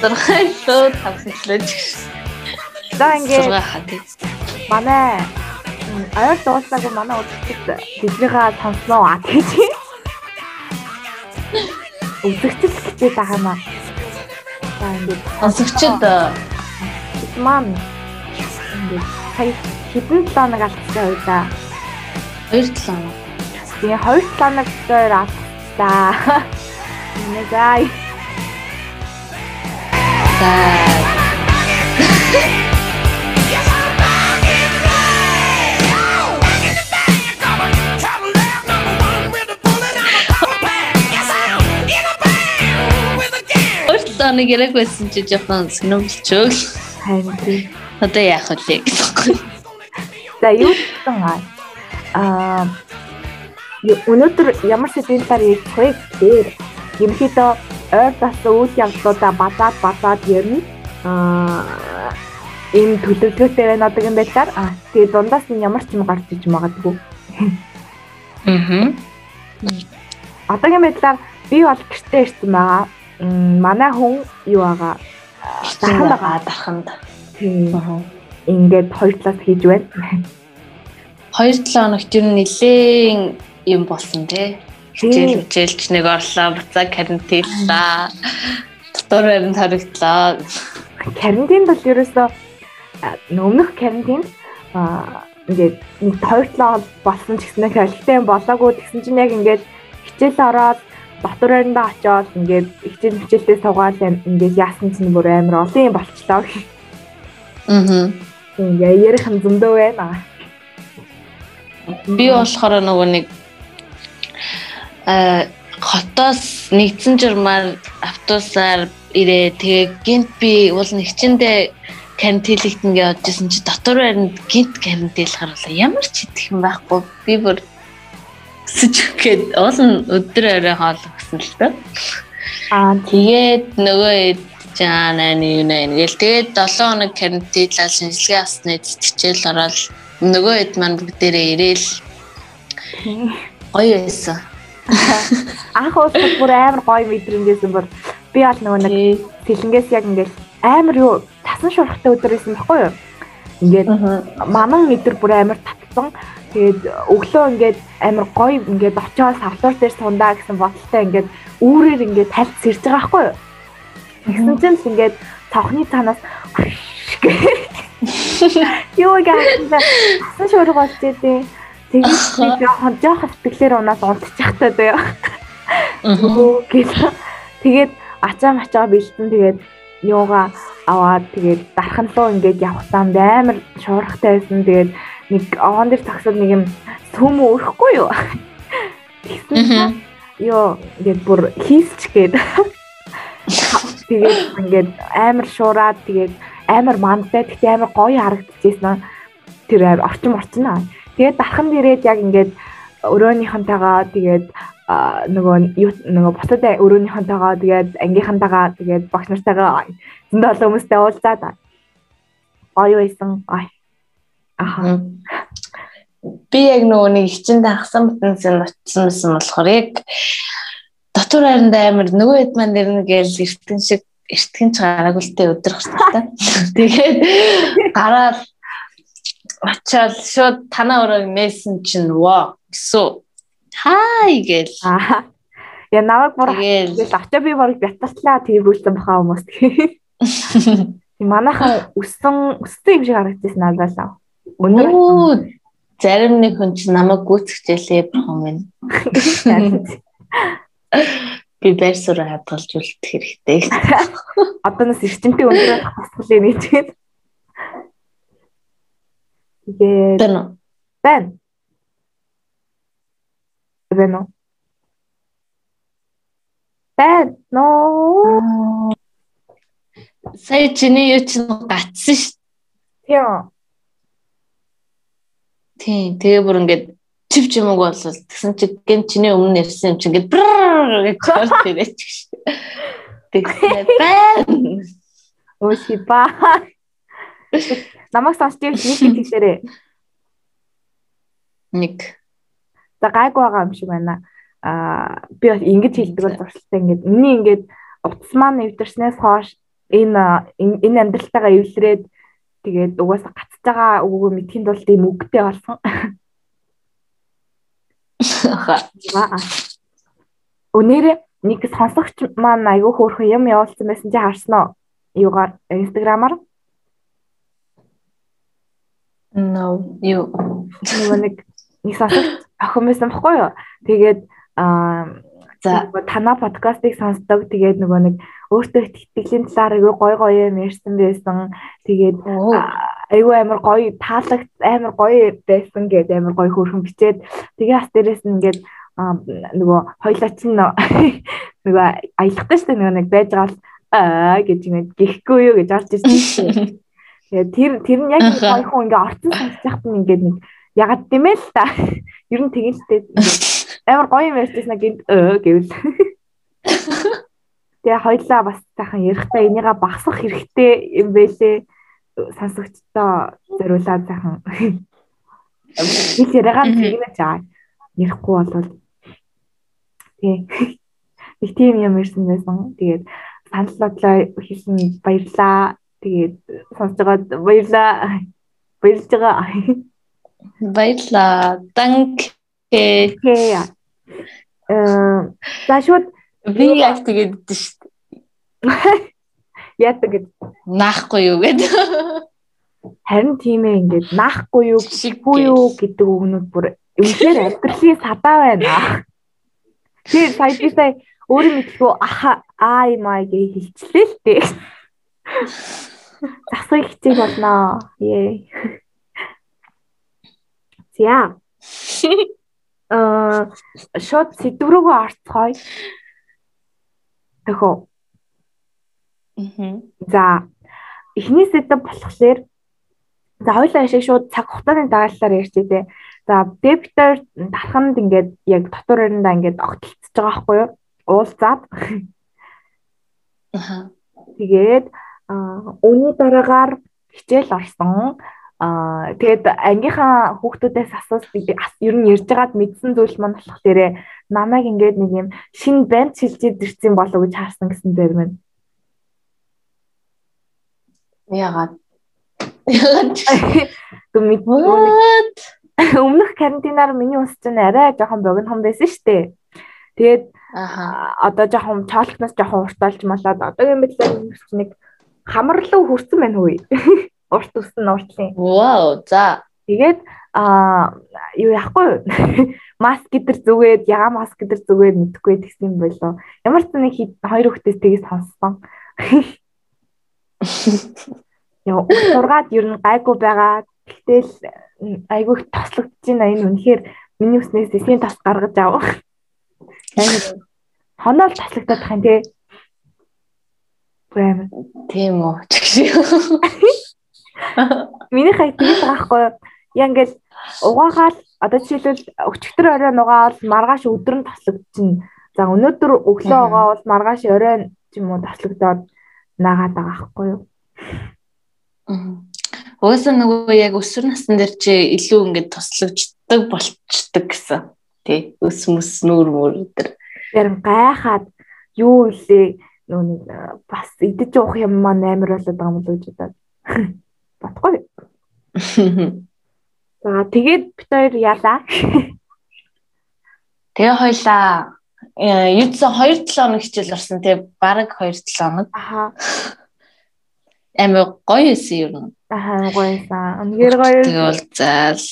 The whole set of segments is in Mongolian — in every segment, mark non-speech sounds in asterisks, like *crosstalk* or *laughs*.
Тодорхой лөө тавсаглаж. За ингээд 6 хаа тий. манай м, ойр дууслаагүй манай үзэгчд тэднийхээ сонсноо а тэгж. Үзэгчд гэж байгаа юм аа. За ингээд Сонсогчд бид маань ингээд сая хэдэн планыг алдсан да. 2 7 хоног. Тэгээ хоёр планыг дээр алдсан. Нэ зай. За Өөр тооны гэрэг байсан чи жоохон сэнэмлчөөл. Харин тийм. Одоо яах вэ гэхгүй. За юу гэсэн аа ю- өнөөдөр ямар талаар ярих вэ гэхээр ерөнхийдөө ойр тасан үйл явдлуудаа бадаад бадаад ярина. Аа ийм төлөвлөгөөтэй байна одоогийн байдлаар аа тэгээ дундаас нь ямар ч юм гарч иж магадгүй. Аа. Одоогийн байдлаар би бол гэртээ ирсэн байгаа. Манай хүн юу байгаа? Дахан байгаа даханд. Тийм. Ингээд хоёр талаас хийж байна. 2 7 хоногт ер нь нэлээд юм болсон тий. Хичээл хичээлч нэг орлоо, буцаа карантинлаа. Дотор баримт харагдлаа. карантин бол ерөөсөө өмнөх карантин а ингээд нэг 2 7 хоног болсон ч гэсэн хэрэгтэй болоогүй тэгсэн чинь яг ингээд хичээл ороод дотор байранда очиод ингээд хичээл хичээлдээ суугаад ингээд яасан чинь бүр амар олон юм болчлоо. Аа. Ингээ ярих юм зөндөө байна. Би болохоор нөгөө нэг хотоос нэгдсэн журмаар автобусаар ирээ. Тэгээ гинт би уул нэгчэндээ карантинлэгтэн гэж бодчихсон чи дотор байранд гинт карантинлах харуулаа. Ямар ч идэх юм байхгүй. Би бүр өсөж гээд уул өдөр орой хоол өгсөн л доо. Аа Тэгээд нөгөө хэд жаана юу нэ ингээл тэгээд 7 хоног карантинлал шинжилгээ авсны цэцгчээл ороод нөгөө хэд маань бүгдээрээ ирээл гоё байсан. Анх уусах бүр амар гоё мэдрэмжсэн бүр би бол нөгөө нэг сэлэнгээс яг ингээд амар юу тасан шуурхтай өдөр байсан байхгүй юу? Ингээд манан өдөр бүр амар татсан. Тэгээд өглөө ингээд амар гоё ингээд очоод савлуур дээр сундаа гэсэн бодолтой ингээд үүрээр ингээд тальц сэрж байгаа байхгүй юу? Тэгсэн чинь л ингээд цавхны цаанаас *laughs* *laughs* Юу гэж тасан шуурх болж Тэгээд жоохон жоохон сэтгэлээр унаад унтчихтай заяа. Өө гэл. Тэгээд ачаа мачаа бэлдэн тэгээд юугаа аваад тэгээд дархан руу ингээд явхтаанд амар шуурхтай байсан. Тэгээд нэг огоон дээр таксад нэг юм сүм өрөхгүй юу? Тэгсэн ёо ингээд бүр хийсч гээд тэгээд ингээд амар шуураад тэгээд амар мандтай тэгтээ амар гоё харагдчихсэн. Тэр орчин орчин аа. Тэгээд дархан дээрээд яг ингээд өрөөнийхөнтэйгаа тэгээд нөгөө нөгөө бусад өрөөнийхөнтэйгаа тэгээд ангийнхантайгаа тэгээд багш нартайгаа зөндөө олон хүмүүстэй уулзаад аа. гоё байсан. Ай. Аха. Би яг нөгөө нэг хичээнд хагсан бүтэнсэн очсон байсан болохоор яг дотор хайранд амар нөгөө хэд маань нэрнэ гээл эртгэн шиг эртгэн ч гараагүй л тэ өдөр гартай. *laughs* Тэгээд гараад очоод шууд танаа өрөө мессен чинь воо гэсэн хай гээл Аа. Я намайг бүр Тэгэл. очоо би бүр бятартлаа тэгээ бүлсэн баха хүмүүс тэгээ. *laughs* Манайхан өссөн өссөн юм шиг харагдчихсан надад Оо зарим нэг хүн чинь намайг гүйцэхжээлээ бурхан минь. *laughs* Би байр суурь хадгалж үлдэх хэрэгтэй. *laughs* одоо нас эрчимтэй өндөр хасгалээ нэг тэгээд. Байна. Байна? Байна. Ноо. Сая чиний юу чинь гацсан ш. Тийм. Тийм. Тэгээ бүр ингээд чив чимэг болвол тэгсэн чи гэн чиний өмнө ярьсан юм чи ингээд гэж чарт ирээч ш. Тэгсэн байна. Өөши ба. Намайг сонсч нэг хэлээрээ. Нэг. За гайгүй байгаа юм шиг байна. Аа би бас ингэж хэлдэг бол зуршилтай ингээд миний ингээд утас маань эвдэрснээс хойш энэ энэ амьдралтайгаа эвлэрээд тэгээд угаасаа гацж байгаа үгөө мэдхийн тулд ийм үгтэй болсон. Өнөөдөр нэг сонсогч маань айгүй хөөрхөн юм явуулсан байсан чи харсан уу? Юугаар инстаграмаар? No, юу. Нэг нэг сонсогч охин байсан баггүй юу? Тэгээд аа за танаа подкастыг сонсдог. Тэгээд нөгөө нэг өөртөө итгэлийн талаар айгүй гой гоё юм ярьсан байсан. Тэгээд айгүй амар гоё таалагд амар гоё байсан гэдэг амар гоё хөөрхөн бичээд тэгээ бас дээрээс нь ингээд нөгөө хоёлаа чинь *laughs* нөгөө аялахтай шүү дээ нөгөө нэг байж байгаа л аа гэж нэг гихгүй юу гэж орж ирсэн. *laughs* Тэгээ тэр тэр нь яг гоё хүн ингээ орцсон сонсож яхад нь ингээд нэг ягаад гэмээ л та. *laughs* Ер нь тэгэлтэй амар гоё юм ярьжсэн гинт өө гэвэл. *laughs* Тэгээ хоёлаа бас сайхан ярихтаа энийгээ багсах хэрэгтэй юм байлээ. Сонсогчдоо зориулаад сайхан. *laughs* Хэл яриагаа тэгнэж байгаа. Ярихгүй болвол тий. Их тийм юм ирсэн байсан. Тэгээд санал бодлоо хэлсэн баярлаа. Тэгээд сонсож байгаад баярлаа. Баярлж байгаа. Баярлаа. Danke. Э за шууд би яг тэгээд шүү дээ. Яадаг гэж наахгүй юу гэд. Харин тийм ээ ингээд наахгүй юу, шиггүй юу гэдэг үгнүүд бүр үнэхээр амьдралын садаа байна. Тэр сая би сая өөрөө мэдгүй аха аа аа гэж хэлчихлээ л дээ. Засаг хичээл болно. Ее. За. Аа шууд сэдв рүүгээ орцгоё. Тэхөө. За эхний сэдв болохоор за хоёлаа ашиг шууд цаг хугацааны дагаллаар ярьчих дээ. За дебитер тарханд ингээд яг дотор орондоо ингээд огтлцож байгаа байхгүй юу? Уулзаад. Аха. Тэгээд үүний дараагаар хичээл орсон. Аа тэгээд ангийнхаа хүүхдүүдээс асуусан ер нь ярьж байгаад мэдсэн зүйл маань болохоор намайг ингээд нэг юм шинэ банд шилжиж ирсэн болов гэж харсан гэсэн дээр мэн. Ягаад? Ягаад? *laughs* Гүмэд. *laughs* Өмнөх карантинаар миний ус чинь арай жоохон богинохон байсан шүү дээ. Тэгээд одоо жоохон чоолхноос жоохон урталж малаад одоогийн мэтлээ нэг хамарлуу хүрсэн байна хөөе. *laughs* Урт үсэн уртлын. Вау, за. Тэгээд а юу яахгүй? *laughs* Маск гэдэр зүгээд, яга маск гэдэр зүгээд мэдхгүй тэгсэн болоо. Ямар ч нэг хоёр хүүхдээс тгийс сонссон. *laughs* Яа, ургаад ер нь гайгүй байгаа. Гэтэл айгүй их тослогдож байна. Энэ үнэхээр миний үснээс эсийн тас гаргаж авах. Хоноол тослогдоод тах юм тий. Гэмээр. Тийм үү. *laughs* Миний хай тэгэж байгаа хгүй. Яа ингээл угаагаал одоо жишээлбэл өчигдөр орой нугаал маргааш өдөр нь тослогдчихно. За өнөөдөр өглөө угаавал маргааш орой юм уу тослогдоод наагаад байгаа хгүй юу. Угаасаа нөгөө яг өсвөр насн дээр чи илүү ингээд тослогддог болчдөг гэсэн. Тэ өс мөс нүүр мөр өдр. Ярим гайхаад юу илээ нөгөө нэг бас идэж уух юм маань амар болоод байгаа юм л гэж бодоод *laughs* батгүй. *laughs* За тэгээд бид хоёр яалаа. *laughs* Тэгээ хойлоо юудсан 2 7 хоног хичээл орсон тий бараг 2 7 хоног. Аха. Амар гоё эсэ юм. Аа гоёсан. Үнээр гоё. Тэгээ бол заал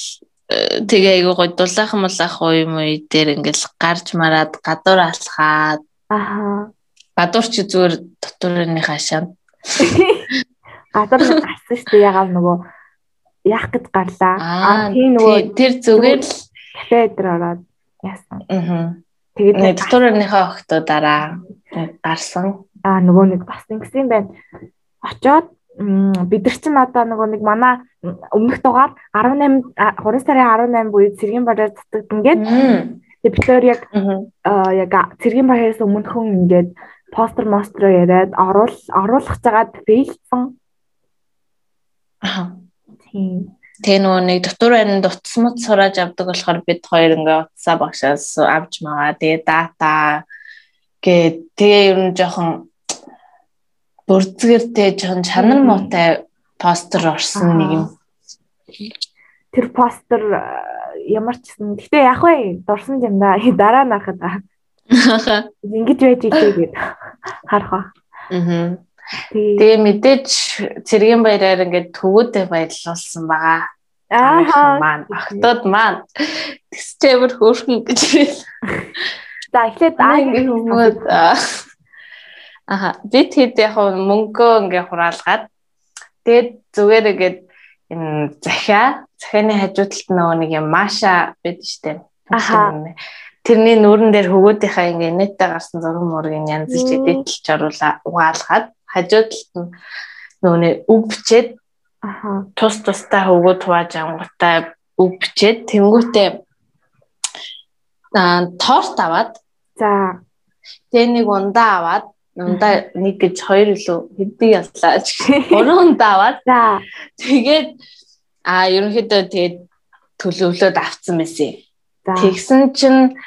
тэгээ айгу гоё дулаахан мулаах уу юм уу дээр ингээл гарч мараад гадуур алхаад. Аха. *laughs* Гадуур чи зүгээр дотоорны хашаанд. Гадуур гарсан шүү дээ ягаал нөгөө яах гэж гарлаа. Аа тийм нөгөө тэр зүгээр л кафе дээр ороод яасан. Аа. Тэгээд дотоорныхаа охтуудаараа гарсан. Аа нөгөө нэг бас ингэсэн байна. Очоод бид нар чинь одоо нөгөө нэг манай өмнөх дугаар 18 3 сарын 18 буюу цэргийн бараар цацагдан гээд тэгээд бид хоёр яг яг цэргийн бараас өмнөхөн ингээд постэр мостро яриад оруул оруулах цагаад фейлсэн. Аа. Тийм. Тэгээ нөгөө нэг дотор байрны утасмат сурааж авдаг болохоор бид хоёр ингээ утасаа багшаас авч магаа. Тэгээ дата гээ тэгээ ер нь жоохон бүрдгэртэй жоохон чанар муутай постэр орсон нэг юм. Тэр постэр ямар ч юм. Гэтэ яг вэ дурсан юм да. *laughs* Дараа нь харахад *laughs* ингэж байж ийлээ гэд харах ба. Аа. Тэгээ мэдээж цэргийн баяраар ингээд төвөөдөө баярлуулсан байгаа. Аа маань охтод маань тэгсчээр хөөрхөн гэж. За эхлээд аа ингээд хүмүүс Аха бид хэд яг мөнгөө ингээ хураалгаад тэгээд зүгээр ингээд энэ захиа захианы хажуудалд нөгөө нэг юм маша бид штэ. Аха тэрний нүүрэн дээр хөвгүүдийнхаа ингээ нэттэй гарсан зураг мургийн янз бүрч эдэлж оруулаа угаалгаад хажуудалд нь нөгөө үг бичээд аха. тус тустай хөвгүүд хувааж ангуутай үг бичээд тэнгуүтээ аа торт аваад за. тэгээ нэг ундаа аваад ундаа нэг гэж хоёр илүү хэдий яллаа *laughs* гурван ундаа аваад за. тэгээд аа ерөнхийдөө тэгээд төлөвлөөд авцсан байсан. Тэгсэн чинь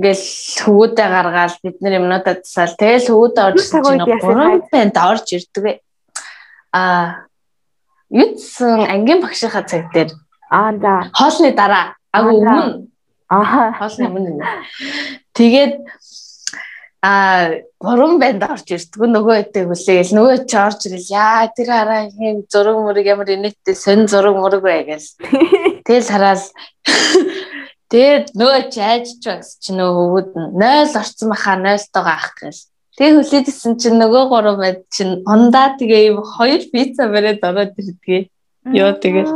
ингээл хөвгүүдээ гаргаал бид нар юмнуудаа тасаал. Тэгэл хөвгүүдээ орж чинь гурван банд орж ирдэг. Аа юудсан ангийн багшийнхаа цаг дээр. Аа за. Хоолны дараа. Агуу өмнө. Аа хоолны өмнө тэгээд а гурван банд орж ирдэг. Нөгөө хэдэг хүлээл. Нөгөө чи орж ирэл яа тэр хараа юм зураг мөрөг ямар инээдтэй сонь зураг мөрөг бай гэл *laughs* тэгэл хараал Тэгээд нөгөө чайж бас чи нөгөө хөвгүүд нь 0 орцсон баха 0-тойгоо ах гэл. Тэгээ хүлээдсэн чинь нөгөө гурав байд чинь ундаа тэгээ юм хоёр пицца бариад ороод ирдгээ. Йоо тэгээ.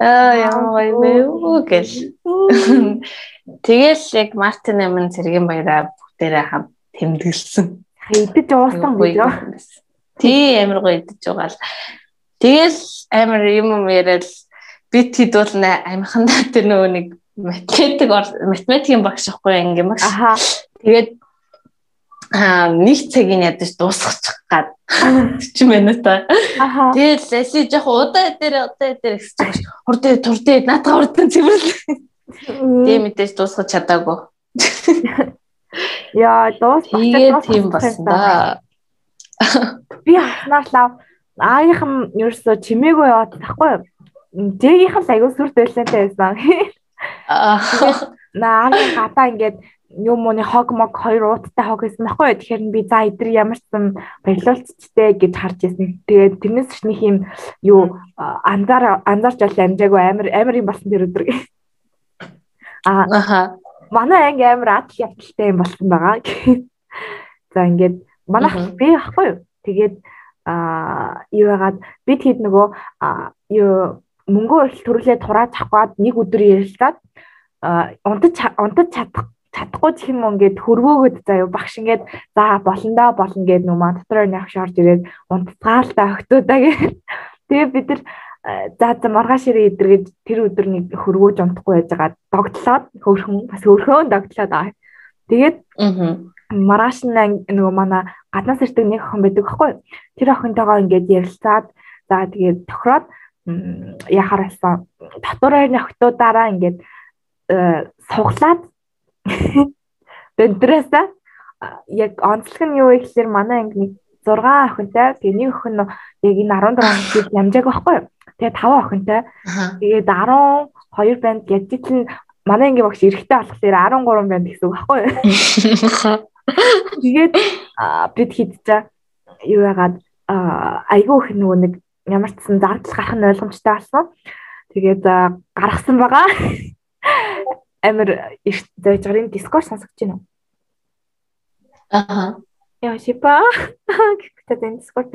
Аа яа гоё гэл. Тэгэл яг Мартин амин цэргийн баяраа бүгдээрээ хам тэмдэглэсэн. Идэж уусан гэж. Тий амар гоё идэж байгаа л. Тэгэл амар юм юм яриад бид хэд бол амихандаа тэр нөгөө нэг математик математикийн багш ахгүй ингээм багш. Аха. Тэгээд аа нэг цагийн ядаж дуусгачих гад 40 минут. Аха. Тэгээд лэси жоох удаа дээр удаа дээр гэсэн чинь хурдээ турдээ наатаа хурдан цэвэрлээ. Тэгээ мэдээж дуусгаж чадаагүй. Яа дуусгах тийм болсон да. Би хаснаар аагийнхан ерөөсө чимээгүй яваад тахгүй юу? Жэгийнх нь аягүй сүр дэлэнтэй байсан. Аа. Наагийн гадаа ингээд юм мууны хог мог хоёр ууттай хог гэсэн баггүй. Тэгэхээр би за эдэр ямар ч юм баярлуулцчтэй гэж харж ирсэн. Тэгээд тэрнээс ч нэг юм юу анзаар анзаарч бол амжаагүй амар амар юм болсон тэр өдөр. Аа. Манай анги амар атл явдалтай юм болсон байгаа. За ингээд манайх би ахгүй юу. Тэгээд аа юу яагаад бид хэд нөгөө юу мөнгөө их төрлөө турааж аваад нэг өдөр ярилцаад унтаж унтаж чадах чадахгүй ч юм ингээд хөрвөөгöd заяа багш ингээд за болондоо болно гэд маа дотор нэг авч орж ирээд унтцгаалтай өгтөөдаа гэд. *laughs* Тэгээ бид нар за за маргааш ирээ идэргээд тэр өдөр нэг хөрвөөж унтахгүй байж байгаа догтлоод хөөрхөн бас хөөрхөн догтлоод аа. Тэгээд маргааш нөгөө манай гаднаас ирдэг нэг охин байдаг байхгүй тэр охинтойгоо ингээд ярилцаад за тэгээд тохироод яхаар болсон дотор ойрны охтуудаараа ингээд э, суглаад *laughs* бэнтрэсаа яг онцлог нь юу вэ гэхээр манай анги нэг 6 охинтой тэгээ нэг охин яг энэ 17 жил намжааг байхгүй юу? Тэгээ 5 охинтой. Тэгээд 12 банд gadget нь манай анги багш эрэхтэй болохоор 13 банд гэсэн үг байхгүй юу? Тэгээд бид хийдэж юу яагаад айгүй их нөгөө нэг ямар ч сан зардал гарах нь ойлгомжтой болсон. Тэгээд гаргасан байгаа. Амир их зойж юм Discord сонсогч байна уу? Аха. Яа шипа. Гэхдээ энэ Discord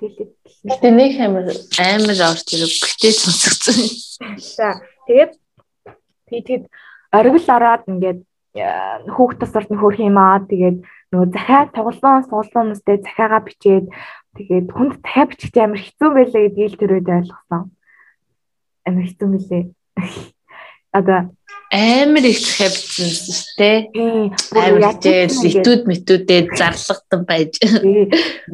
дэлгэд. Гэтэ нэг амир амир орж ирэх бэлтээ сонсогдсон. За тэгээд тэгээд оргил ороод ингээд хүүхд тасарт нь хөрх юм аа тэгээд нөгөө захиа тоглоом суулган хүмүүстэй захиагаа бичээд Тэгээд хүнд дахиад бичих амар хэцүү байлаа гэдгийг тэр үед ойлгосон. Амар хэцүү мөлий. Одоо *laughs* амар их хэвцэн дээ. Амар тэл итүүд митүүдэд зарлагдсан байж.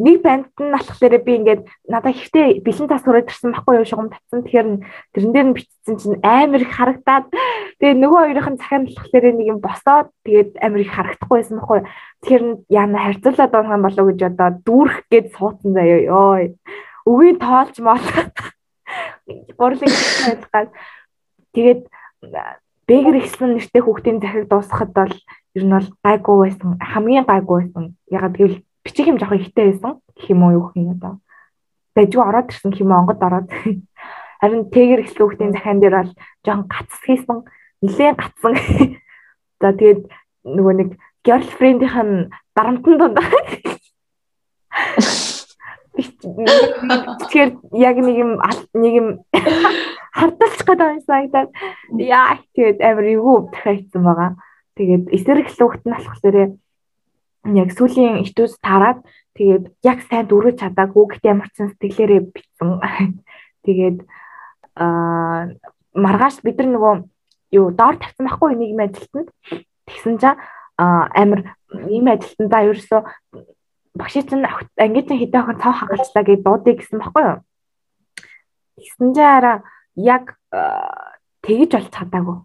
Нэг банд нь алах дээр би ингээд надад ихтэй бэлэн тас хүрээд ирсэн байхгүй юу шугам татсан. Тэгэхээр тэрэн дээр нь бичсэн чинь амар их харагдаад тэгээ нөгөө хоёрын захиан болохоор нэг юм босоод тэгээд амар их харагдахгүй байсан байхгүй юу. Тэгэхээр яана харьцуулаад байгаа юм болов уу гэж одоо дүүрэх гээд суудсан заяа ёо. Үгийн тоолж мол. *laughs* Гурлын хэлсэн тэгээд Бэгэр ихсэн нэртэй хүүхдийн захиг дуусгахад бол ер нь бол гайгүй байсан. Хамгийн гайгүй байсан. Ягаад гэвэл бичиг юм жоохон ихтэй байсан. Гэх юм уу юу юм одоо. Дажгүй ороод ирсэн юм онгод ороод. *laughs* Харин тэгэр ихсэн хүүхдийн захиан дээр бол жоохон гацс хийсэн. Нилээн гацсан. *laughs* За тэгээд нөгөө нэг girlfriend-ийнх нь дарамтан дунд. *laughs* Тэгэхээр яг нэг юм нэг юм хардалч гэдэг юм санагдаад яа тэгээд амар эвгүй дахиадсан байгаа. Тэгээд эсрэг лүгт нь болохоор яг сүүлийн итүүс тараад тэгээд яг сайн дөрөж чадаагүй гэхдээ ямар ч сэтгэлээрээ битсэн. *laughs* Тэгээд аа маргааш бид нар нөгөө юу доор тавьсан байхгүй нэг юм ажилтнад тэгсэн чинь амар ийм ажилтнаа ерөөсөө багшийн чинь ангижин хэдэн охин цаа хагалчлаа гэж дуудыг гэсэн байхгүй юу. Тэгсэн чинь араа яг тэгж болж чадаагүй.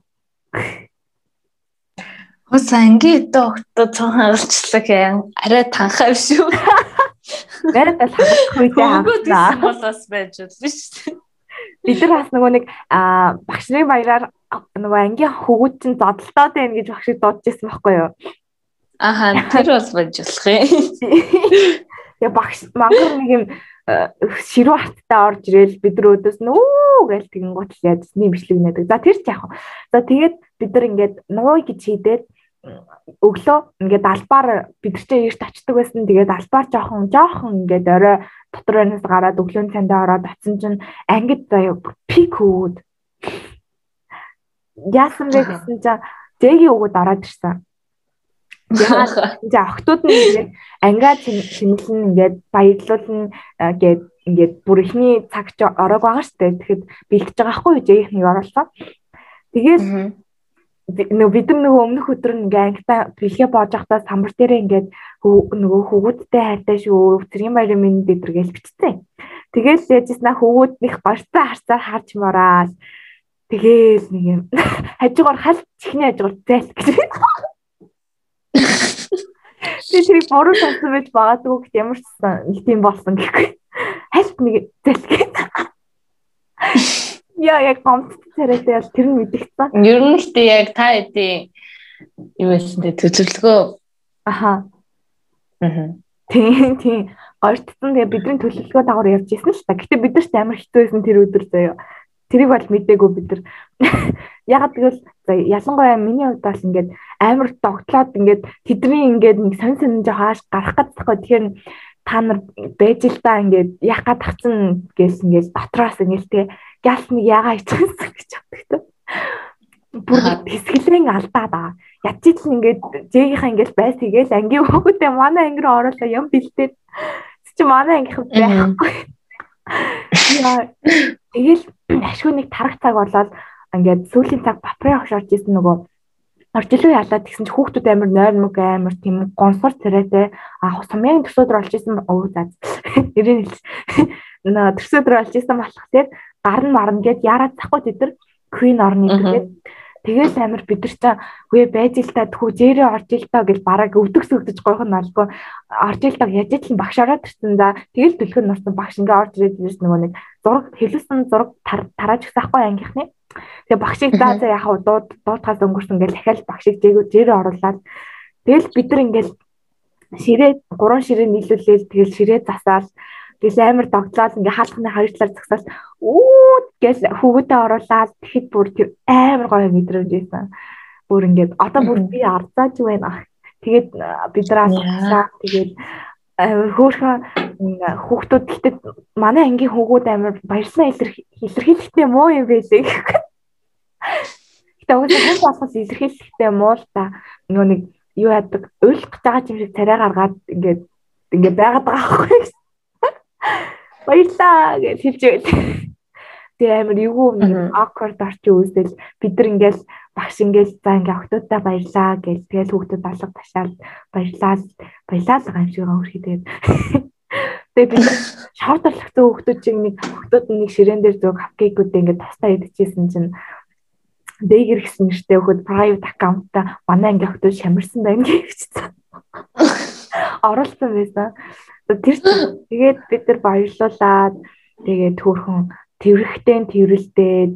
Хөөс анги доктор цаа хагалчлаа гэх арай танхаа биш үү? Бараг л хагах үедээ хагасан болоос байж болно шүү дээ. Бид нар бас нөгөө нэг багш нарын баяраар нөгөө ангийн хөвгүүд чинь зодолтоод байна гэж багшийг дуудаж ирсэн байхгүй юу? Аха тэр бас байж болох юм. Тэгээ багш мангар нэг юм ширүү хаттай орж ирэл бид нар өдөөс нөө гээл тэгэн гот яаж нэм бичлэг нэдэг. За тэр ч яах вэ? За тэгээд бид нар ингээд нууй гэж хийдээд өглөө ингээд албаар бид нар чинь эрт очдөг байсан. Тэгээд албаар жоохон жоохон ингээд орой дотор байнаас гараад өглөөний цандаа ороод очсон чинь ангид заяа пик хөөд. Яасан бэ *laughs* гэсэн чинь зээгийн өгөөд ороод ирсэн. Яагаад *laughs* за охтууд нь ингээд ангиа чимэглэн ингээд баярлуулна гээд ингээд бүр ихний цаг ч ороог байгаа штэ. Тэгэхэд бэлтэж байгаа хгүй юу жигийнхнийг оруулсан. Тэгээд нөгөө бид нар нөгөө өмнөх өдөр ингээ ангита бэлгээ боож байхдаа самбар дээрээ ингээд нөгөө хөвгүүдтэй хайртай шүү цэргийн баярын минь дэдэр гэж бичсэн. Тэгэл яжснаа хөвгүүднийх горттой харцаар харж мараад тэгээл нэг юм *laughs* хажуугаар хал чихний хажуугаар зайл гэж *laughs* Би тэрийг буруу сонсон байж магадгүй гэт ямар ч нэг тийм болсон гэхгүй. Хальт нэг залхий. Яа яг гомд царайтай ял тэр нь мэдчихсэн. Ер нь л тий яг та хэдий юу байсан те төсөрлөгөө. Аха. Аха. Тийм тийм. Гортсон тэгээ бидний төлөвлөгөө дагавар явж ирсэн л та. Гэтэ бид нарт амар хэцүү байсан тэр өдөр заяа. Тэрийг бол мэдээгүй бид нар. Ягаад гэвэл ялангуяа миний хувьд бол ингээд амар догтлоод ингээд тэдний ингээд нэг сонь сонь жоо хааш гарах гэдэггүй. Тэгэхээр та нар байж л та ингээд яах гад тагцсан гээл ингээд дотроос ингээд те гялс нэг ягаа ичсэн *laughs* гэж боддог. Бүр хэсгэлэн алдаа да. Ядч ил ингээд зээгийнхаа ингээд байс хийгээл ангийн хүүхдээ манай анги руу оруулаа юм бэлдээд чи манай ангийнх байхгүй. Яа тэгэл ашгүй нэг тарах цаг болоод ингээд сүүлийн цаг бапрын огш орж исэн нөгөө оржилоо ялаад тэгсэн чи хүүхдүүд амар нойр мөг амар тийм гонсор царайтай. А сумын төсөөдөр олж исэн өө за нэрийн нөө төсөөдөр олж исэн болохоор гар нь марна гэд яраад захгүй тэд нар? Queen орны гэдэг Тэгэл амир бид нар чаа үе байж л та тхүү зээрээ орж ил та гэж бараг өвдөгс өвдөж гойх нь алгүй. Орж ил та яаж л багш ороод ирсэн за. Тэгэл төлхөн нурсан багш ингээ орж ирээд ирсэн нөгөө нэг зураг хэлсэн зураг тарааж өгсөн ахгүй ангийнхны тэгээ багшийг за за яхаа дууд дуутахаас өнгөрсөн ингээл дахиад багшийг зээрээ оруулаад тэгэл бид нар ингээл ширээ гурван ширээ нийлүүлээл тэгэл ширээ засаал Тэгэл амар догтлоод ингээ хаалхны хоёр талаар зогсоол үү гэж хүүгүүдээ оруулаад тэгэхэд бүр амар гоё мэдрэмж ийсэн. Бүр ингээд одоо бүр би ардаж байна. Тэгээд бид нараа тэгээд хөөхөн хүүхдүүд гэхдээ манай ангийн хүүгүүд амар баярлсан илэрхийлэлтэй муу юм байлээ. Гэтэ уусаа хүн болохос илэрхийлэлтэй муу л та. Нөгөө нэг юу яадаг уйлах гэж байгаа юм шиг царай гаргаад ингээд ингээд байгаад байгаа байхгүй баярлаа гэж хэлж байл. Тэгээ амар эвгүй awkward орчин үүсэл бид нар ингээл багш ингээл за ингээ охтуудаа баярлаа гэж тэгэл хүүхдүүд алга ташаал баярлаа баярлаа л юм шиг өөрхий тэгээд. Тэгээд би шавтарлахсан хүүхдүүд чинь нэг хүүхдүүд нэг ширээн дээр зөв хавкигүүд ингээ тастаа идчихсэн чинь дээгэр гэсэн нэртэй хөхөд private account-та манай анги охтууд шамирсан байна гэвчихсэн. *laughs* Оруулсан байсан. Тэр тэгээд бид нар баярлуулаад тэгээд төөрхөн тэрхтэн тэрэлдээд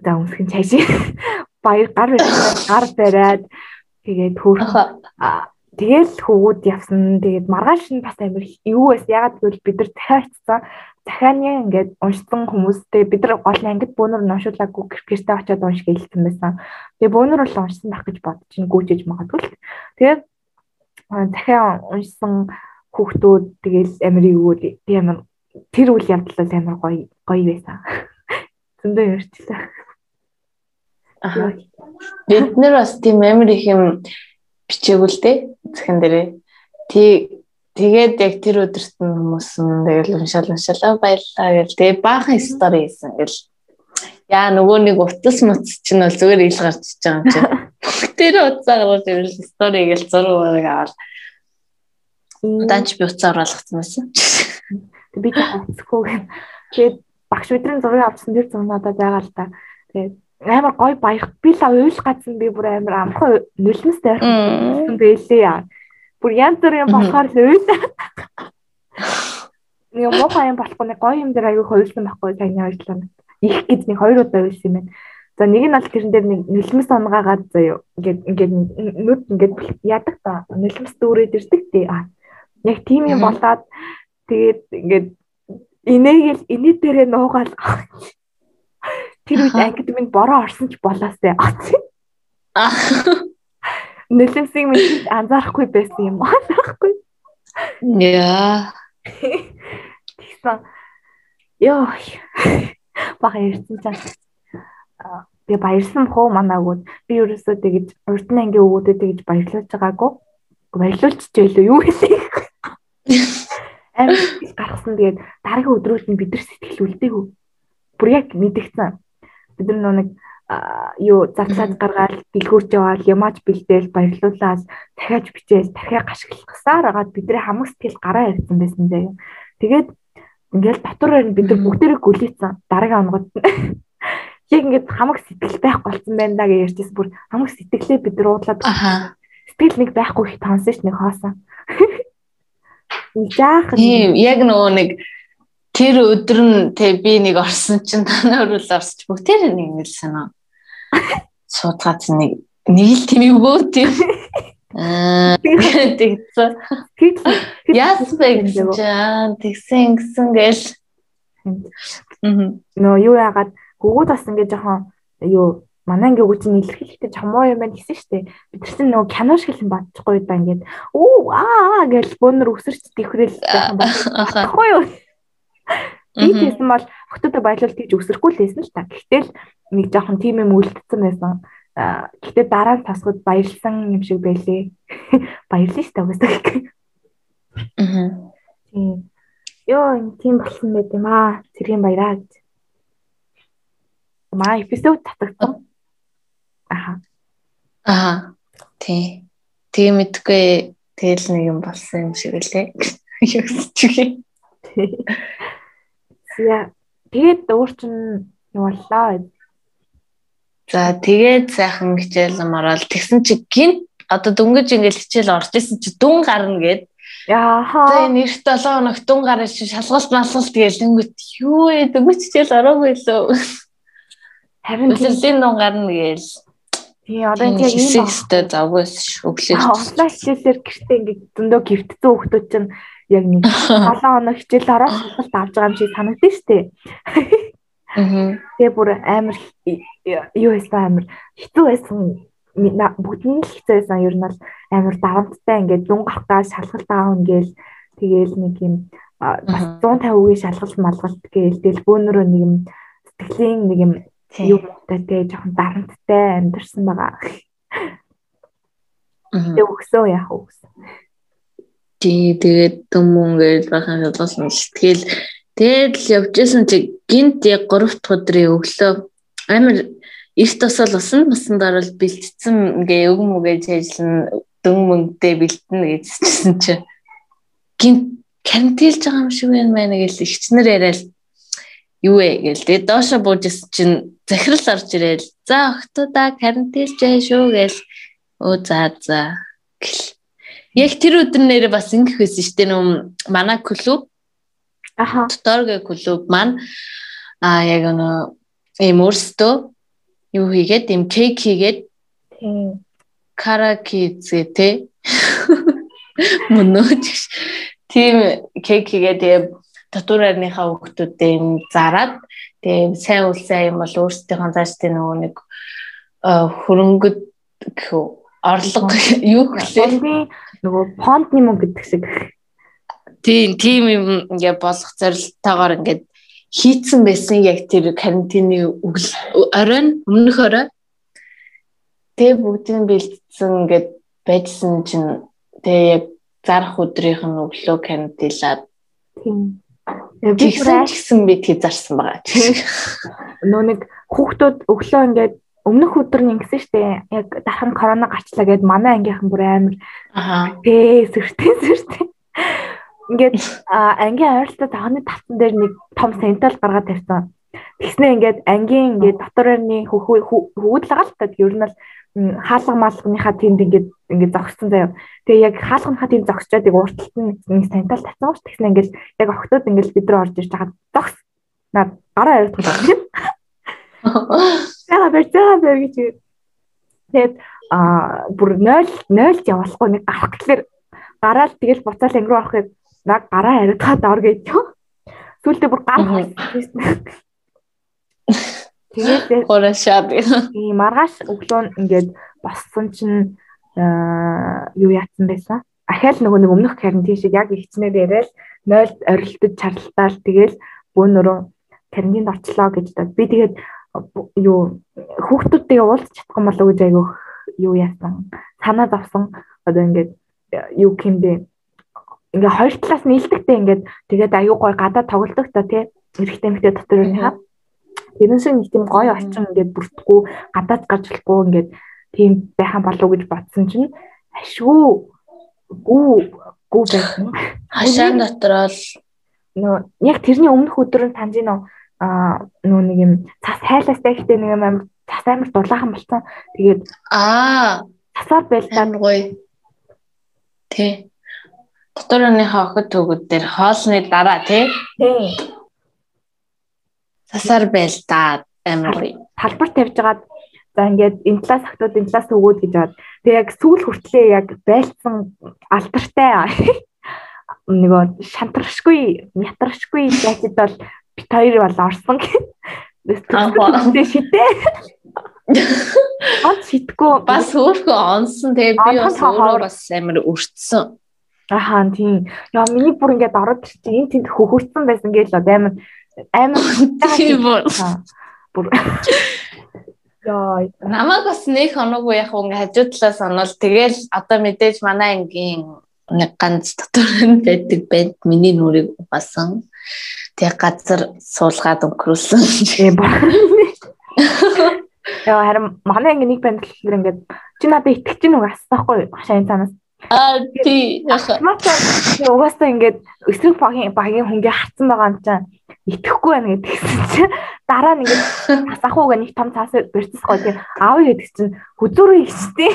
за өмсгөн цаашаа *laughs* баяр гар гар бариад тэгээд төөрхөн тэгэл хөвгүүд явсан. Тэгээд маргааш нь бас амир юу байсан. Ягаад гэвэл бид нар дахиад ингээд уншсан хүмүүстэй бид нар гол нь ангид бөөнөр уншуулаагүй гэртээ очиод унших хэлсэн байсан. Тэгээ бөөнөр бол уншсан байх гэж бодож чинь гүйжиж магадгүй л. Тэгээд захиа уншсан хүүхдүүд тэгэл амир юу би амир тэр үйл явдлаас амир гоё гоё байсан. *laughs* Зөндөө ярьчлаа. Аа. Бид нар бас тийм амир их юм бичээгүй л дээ. Захин дээрээ. Тий Тэгээд яг тэр өдөрт нь хүмүүс нь тэгэл уншаал уншаалаа баярлаа гэл. Тэгээд баахан стори хийсэн гэл. Яа нөгөө нэг утас муц чинь бол зүгээр ил гарч иж байгаа юм чинь. *laughs* Тэр утсаа гаргаж ирэл стори гэл зураг бараг аваад. Удаанч би утсаа оруулагдсан байсан. Би тэг гэн. Тэгээд багш өдрийн зургийг авсан тэр зураг надад байгаа л та. Тэгээд амар гой баях би л уйл гацсан би бүр амар амархан нулимс тайрсан байлээ яа бүр янз бүрийн болохоор л үед нэг муухай юм болохгүй нэг гоё юм дээр аягүй хоёулсан байхгүй сайн ойлголоо. Их гэж нэг хоёр удаа үйлсэн юм байна. За нэг нь бол тэрэн дээр нэг нэлмэс онгаагаад заяа. Ингээд ингээд нүд ингээд ядаг та. Нэлмэс дүүрээд ирдэг тий. А яг тийм юм болоод тэгээд ингээд инээгээл инээ дээрээ нуугаал. *laughs* Тэр үед ангид минь бороо орсон ч болоосаа. Аа *laughs* нөлөөсийг минь анзаарахгүй байсан юм аахгүй. Яа. Тэгсэн. Йоо. Бага ярьсан цаа. Би баярсан хөө манаагууд. Би ерөөсөө тэгэж урд нь анги өвгүүдэд тэгэж баярлуулж байгаагүй. Баярлуулчих байлоо юу хэлээ. Амар гаргасан тэгээд дараагийн өдрүүд нь бид нар сэтгэл үлдээгүү. Бүр яг мэдгцэн. Бид нар нэг юу зарцаад гаргаад дэлгүүрч яваал ямаач бэлдээл баярлуулаад дахиад бичээл дахиад гашгилахсаар агаад бидний хамаг сэтгэл гараа ирсэн байсан заяа. Тэгээд ингээл дотор бид нар бүгдээрээ гүлээсэн дараагийн онгод *laughs* яг ингээд хамаг сэтгэл байх болсон байна да гэж ярьжсэн бүр хамаг сэтгэлээ бид нар уудлаад сэтгэл нэг байхгүй их ш нэг хоосон. *laughs* Жаахан. Тийм яг нөгөө нэг тэр өдөр нь тэг би нэг орсон чинь танаа өрөөл орсч бүгдээр нэг л санаа суудгаад нэг нэг л тийм өгөө тийм Аа тэгсэн. Яасан гэсэн тэгсэн гэсэн гээл. Нөө юу яагаад гүгүүд бас ингэ жоохон юу манай ингээ үгүй чинь илэрхийлэхдээ чамоо юм байна гэсэн штеп. Бид чинь нөгөө кино шиг л бодчихгүй да ингээд оо аа гэж бөөнөр өсөрч тэхрэл *laughs* бодчихгүй юу. Би тийм бол хотод баялуул тийж өсөрөхгүй л байсан л та. Гэтэл нэг жоохон тийм юм үлдсэн байсан. Гэтэ дараа нь тасгад баярлсан юм шиг байлээ. *laughs* Баярлалаа шүү дээ үсэг. Аа. Тийм. Йоо, тийм болсон байт юм аа. Цэргийн баяраа гэж. Маа эпизод татагдсан. Аха. Аа. Тий. Тэгээ мэдгүй тэгэл нэг юм болсон юм шиг үлээ. *laughs* Юу ч үгүй. *laughs* Тэгээд өөр чин юу боллоо За тэгээд сайхан хичээл намарал тэгсэн чи гинт одоо дөнгөж ингээл хичээл орж исэн чи дүн гарна гээд Яаха. За нэрт 7 хоног дүн гарч шалгалт малгалт гээл дөнгөж юу ээ дөнгөж хичээл ороогүй лөө. Харин үлэлийн дүн гарна гээл. Тий одоо яг ийм хэсэгтэй завгүйс өглөө. Онлайн хичээлээр гэртээ ингээд зөндөө гівтцэн хүмүүс чинь яг нэг 7 хоног хичээл ороод шалгалт авч байгаа юм шиг санагдсан шүү дээ. Тэгээ бүр амар юу байсан амар хэцүү байсан. Бүгд нь л хэцүү байсан. Ер нь бол амар дарамттай ингээд зүүн гарахтаа шалгалт аав ингээл тэгээл нэг юм бас 150 үеийн шалгалт малгалт гээл тэгэл бөөнөрөө нэг юм сэтгэлийн нэг юм юу муутай тэгээ жоохон дарамттай амьдэрсэн байгаа. Тэгээ өгсөө яах вэ? Тий тэгээд төмөн гээл бахан шалгалт сэтгэл Тэгээд л. Явжсэн чи гинт яг 3 дахь өдрийн өглөө амар эрт тосол усан басанд орол бэлтцсэн ингээ өг мүгэж ажиллана дөн мөнгөдөө бэлтэнэ гэжсэн чи. Гин карантинлж байгаа юм шиг байна маа гэж ихчнэр яриад юу вэ гээл тэгээ доошо буужсэн чинь захирал орж ирэл за охтуудаа карантинлж яа шүү гээл өө за за гэл яг тэр өдөр нэрээ бас ингэх байсан шүү дээ нөө манай клуб. Аха. Доторг клуб маань. А яг нөө ийм өөрсдөө юу хийгээд ийм кейк хийгээд *laughs* Тийм. каракизе тэ мөнөөж тийм кейк хийгээд тэгээ татварынхаа хүүхдүүдээ юм зараад тэгээ сайн үлсээ юм бол өөрсдийнхөө зааштай нөгөө нэг хөрөнгөд гэхүү орлого юу гэхлээ нөгөө фондны мөнгө гэдэг шиг. тийм тийм юм ингээ болох зорилтойгоор ингээд хийцэн байсан яг тэр карантины өгөл оройн өмнөх орой тэг бүгдийг бэлдсэн ингээд байжсэн чинь тэг яг зарах өдрийнх нь өглөө карантинлаад Тийм. гэсэн би тэг зарсан байгаа. *laughs* Нөө нэг хүүхдүүд өглөө ингээд өмнөх өдөр нь ингэсэн штэ яг дархан корона гарчлаа гэд манай ангийнхан бүр амар Аха. ээ сэртэй сэртэй. Ингээд ангийн ойролцоо цагааны тавцан дээр нэг том сентал гаргаад тавьсан. Тэгснээ ингээд ангийн ингээд дотор өрний хөвгөл та ер нь л хаалга маалганыхаа тэнд ингээд ингээд зогссон заяа. Тэгээ яг хаалганыхаа тэнд зогсчоод яг урталт нь нэг сентал тавьсан ш. Тэгснээ ингээд яг октод ингээд бид рүү орж ирж байгаа зогс. Наад гараа яриад *laughs* Яа бэрцээ бэр гэж. Тэгээд а бүр 0 0 явуулахгүй нэг гарах гэхэлэр гараал тэгэл буцаал ангируу орохыг наг гараа яриад хаад ор гэж. Сүүлдээ бүр гар Тэгээд *laughs* Хорашаад. тийм маргааш өглөө ингээд боссон чинь юу яатсан байсан? Ахаал нөгөө нэг өмнөх карантин шиг яг ихчнэр яриад 0 орилтод чарлалтаал тэгэл бөөнөрөө карантинд орчлоо гэж та. Би тэгээд юу хүүхдүүдтэйгээ уулзах чадах юм болоо гэж айгүй юу яасан. Санаа зовсон. Одоо ингээд юу гэмдэ ингээ хоёр талаас нийлдэгтэй ингээд тэгээд аюу гой гадаа тоглодог та тий эрэгтэй эмэгтэй дотор юуныхаа тэрнээс нэг тийм гоё орчин ингээд бүртгэхгүй гадаад гарч болохгүй ингээд тийм байхan болов гэж бодсон чинь ашгүй гүү гүү байсан. Хашаан дотор бол нөө яг тэрний өмнөх өдөр нь таньж нөө а нөө нэг юм цас хайлаастай ихтэй нэг юм амар цас амар дулаахан болсон. Тэгээд аа цасаар байлдаа гоё. Тэ. Доторныхаа охид төгөд дээр хоолны дараа тий тий засаар байл да амар гоё. талбар тавьж агаад за ингээд энэ талаас охтууд энэ талаас өгөөд гэж аваад тэг яг сүүл хүртлээ яг байлцсан алдартай *laughs* нөгөө шантаршгүй ятаршгүй яцд бол бит хоёр бол орсон гэдэг шидээ Ат шитгэв. Бас өөрөө онсон тэгээ би бас өөрөө бас амар өртсөн. Ахаа тийм. Яа миний бүр ингээд ороод чи энэ тэнд хөхөрцөн байсан гэж л амар амар бүр. Яа, намайг бас нэг хоноггүй яг ингээ хажуу талаас онол тэгэл одоо мэдээж манай ангийн нэг ганц дотор нь байдаг банд миний нүрийг угаасан. Тэг газар суулгаад өнгөрүүлсэн. *laughs* Яа харин манай анги нэг банд гэхээр ингээд чи надад итгэж гин үг асахгүй хашааны цаанаас. Аа тий. Угаасаа ингээд эсрэг багийн багийн хүнгээ хатсан байгаа юм чинь итгэхгүй байна гэдгийгсэн чинь дараа нь ингээд *laughs* асахууга нэг том цаас барьцсахгүй тий аав гэдэг чинь хүзүүрээ ихтэй.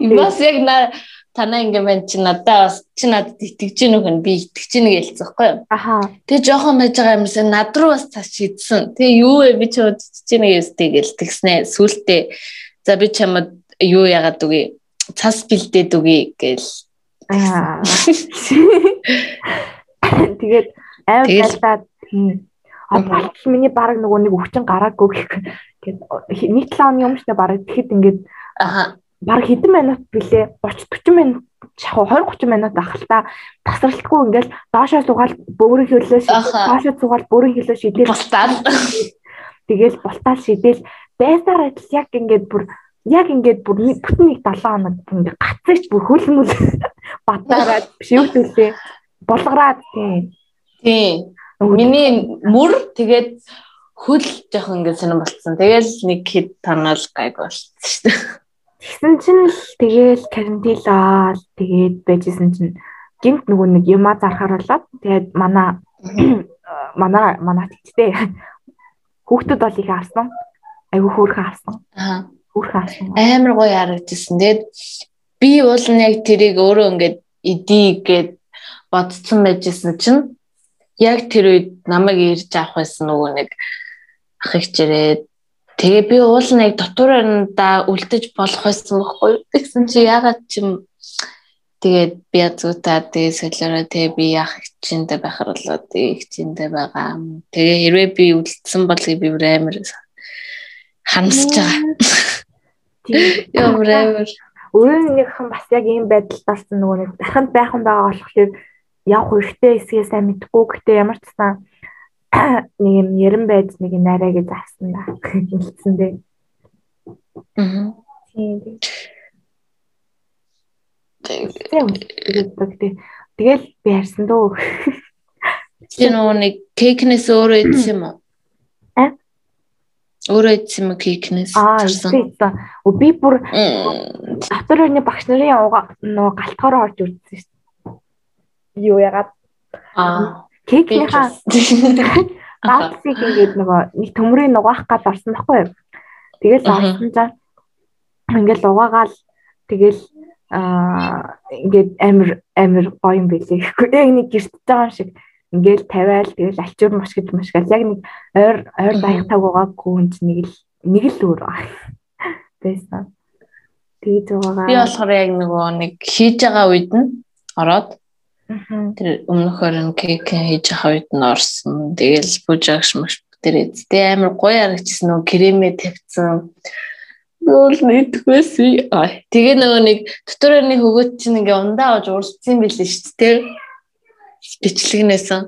*laughs* Бас яг на танаа ингэ байна чи надад бас чи надад итгэж гин үг нь би итгэж гин гэлцэхгүй юу. Аха. Тэгээ жоохон байж байгаа юмсан над руу бас цааш шийдсэн. Тэгээ юу вэ би чи удаж гин гэстэй гэл тэгснэ. Сүултээ за би чамд юу яагаад үгүй цас бэлдээд үгүй гэл. Аа. Тэгээд аав байлаа. Аа миний баг нөгөө нэг өвчин гараагүй гэх. Гэт нэг 7 оны өмнө шнэ баг тэгэхэд ингээд аха баг хэдэн минут билээ? 30 40 минут шахуу 20 30 минут ах л та. Тасралтгүй ингээл доошоо суугаад бөөрийн хөлөө доошоо суугаад бөөрийн хөлөө шидэл. Болтаад тэгэл болтаал шидэл. Байсаар адил яг ингээд бүр яг ингээд бүр бүтэн нэг 7 хоног ингээд гацаач бүр хөлмөл *laughs* батараад шивтүүлээ. Болгораад тийм тийм миний мөр тэгээд хөл жоох ингээд сонирн болцсон. Тэгэл нэг хэд тоноол гайг болцсон шүү дээ. Тэгсэн чинь л тэгэл карантинлаад тэгээд байжсэн чинь гинт нөгөө нэг юма зархаар болоод тэгээд манай манай манай тэгтээ хүүхдүүд бол их авсан. Айгу хөөрхөн авсан. Аа. Хөөрхөн авсан. Амар гоё харагдчихсан. Тэгээд би нь яг тэрийг өөрөө ингээд идий гэд бодсон байжсэн чинь яг тэр үед намайг ирж авах байсан нөгөө нэг ах ихчээрээ тэгээ би уул нь яг дотоороо үлдэж болох байсан байхгүй гэсэн чи ягаад ч юм Тэгээд би азуута тэгээ солиороо тэгээ би яах хичээндээ байхаар болоо тэгээ хичээндээ байгаа. Тэгээ хэрвээ би үлдсэн бол би амар хансж байгаа. Тийм амар. Өөрөө нэг хан бас яг ийм байдалд орсон нөгөө нэг дахинд байх юм байгаа болохоор явах хэрэгтэй эсгээ сайн мэдгүй гэхдээ ямар ч сан нэг юм яран байд нэг нарай гэж авсан да. Хэлсэн дээ. Аа. Тийм. Тэгээд тэгэл би харсан дөө. Чи нөгөө нэг кейкнес өөрөө идсэн юм уу? А? Өөрөө идсэн юм кейкнес? Аа, идсэн. Би бүр дотор өрний багш нарын нөгөө галтгаараа орж үрдсэн шүү дээ. Юу ягаад? Аа. Кейкнийхаа гаалсыг ингээд нөгөө нэг төмрийн нугаах гад орсон байхгүй юу? Тэгэл орсон цаа ингээл угаагаал тэгэл аа ингээд амир амир гоё юм билээ гэхгүй яг нэг гэрт байгаа шиг ингээл тавиал тэгэл альчуур маш гэж машгаал яг нэг ойр ойр баяхтаг байгаагүй хүн чинь нэг л нэг л өөр *laughs* байгаа. Тэсэн. Тэгээд байгаа. Би болохоор яг нөгөө нэг хийж байгаа үед нь ороод тэр өмнөхөр нь кейк хийж үед нь орсон. Тэгэл бүжаагш маш тэр эцтэй амар гоё харагдчихсан нөгөө кремээ тавьсан Нүүл нэгдэх байсан. Тэгээ нөгөө нэг доторны хөгөөт чинь ингээ ундаа авч урсцсан билээ шүү дээ. Бичлэгнээсэн.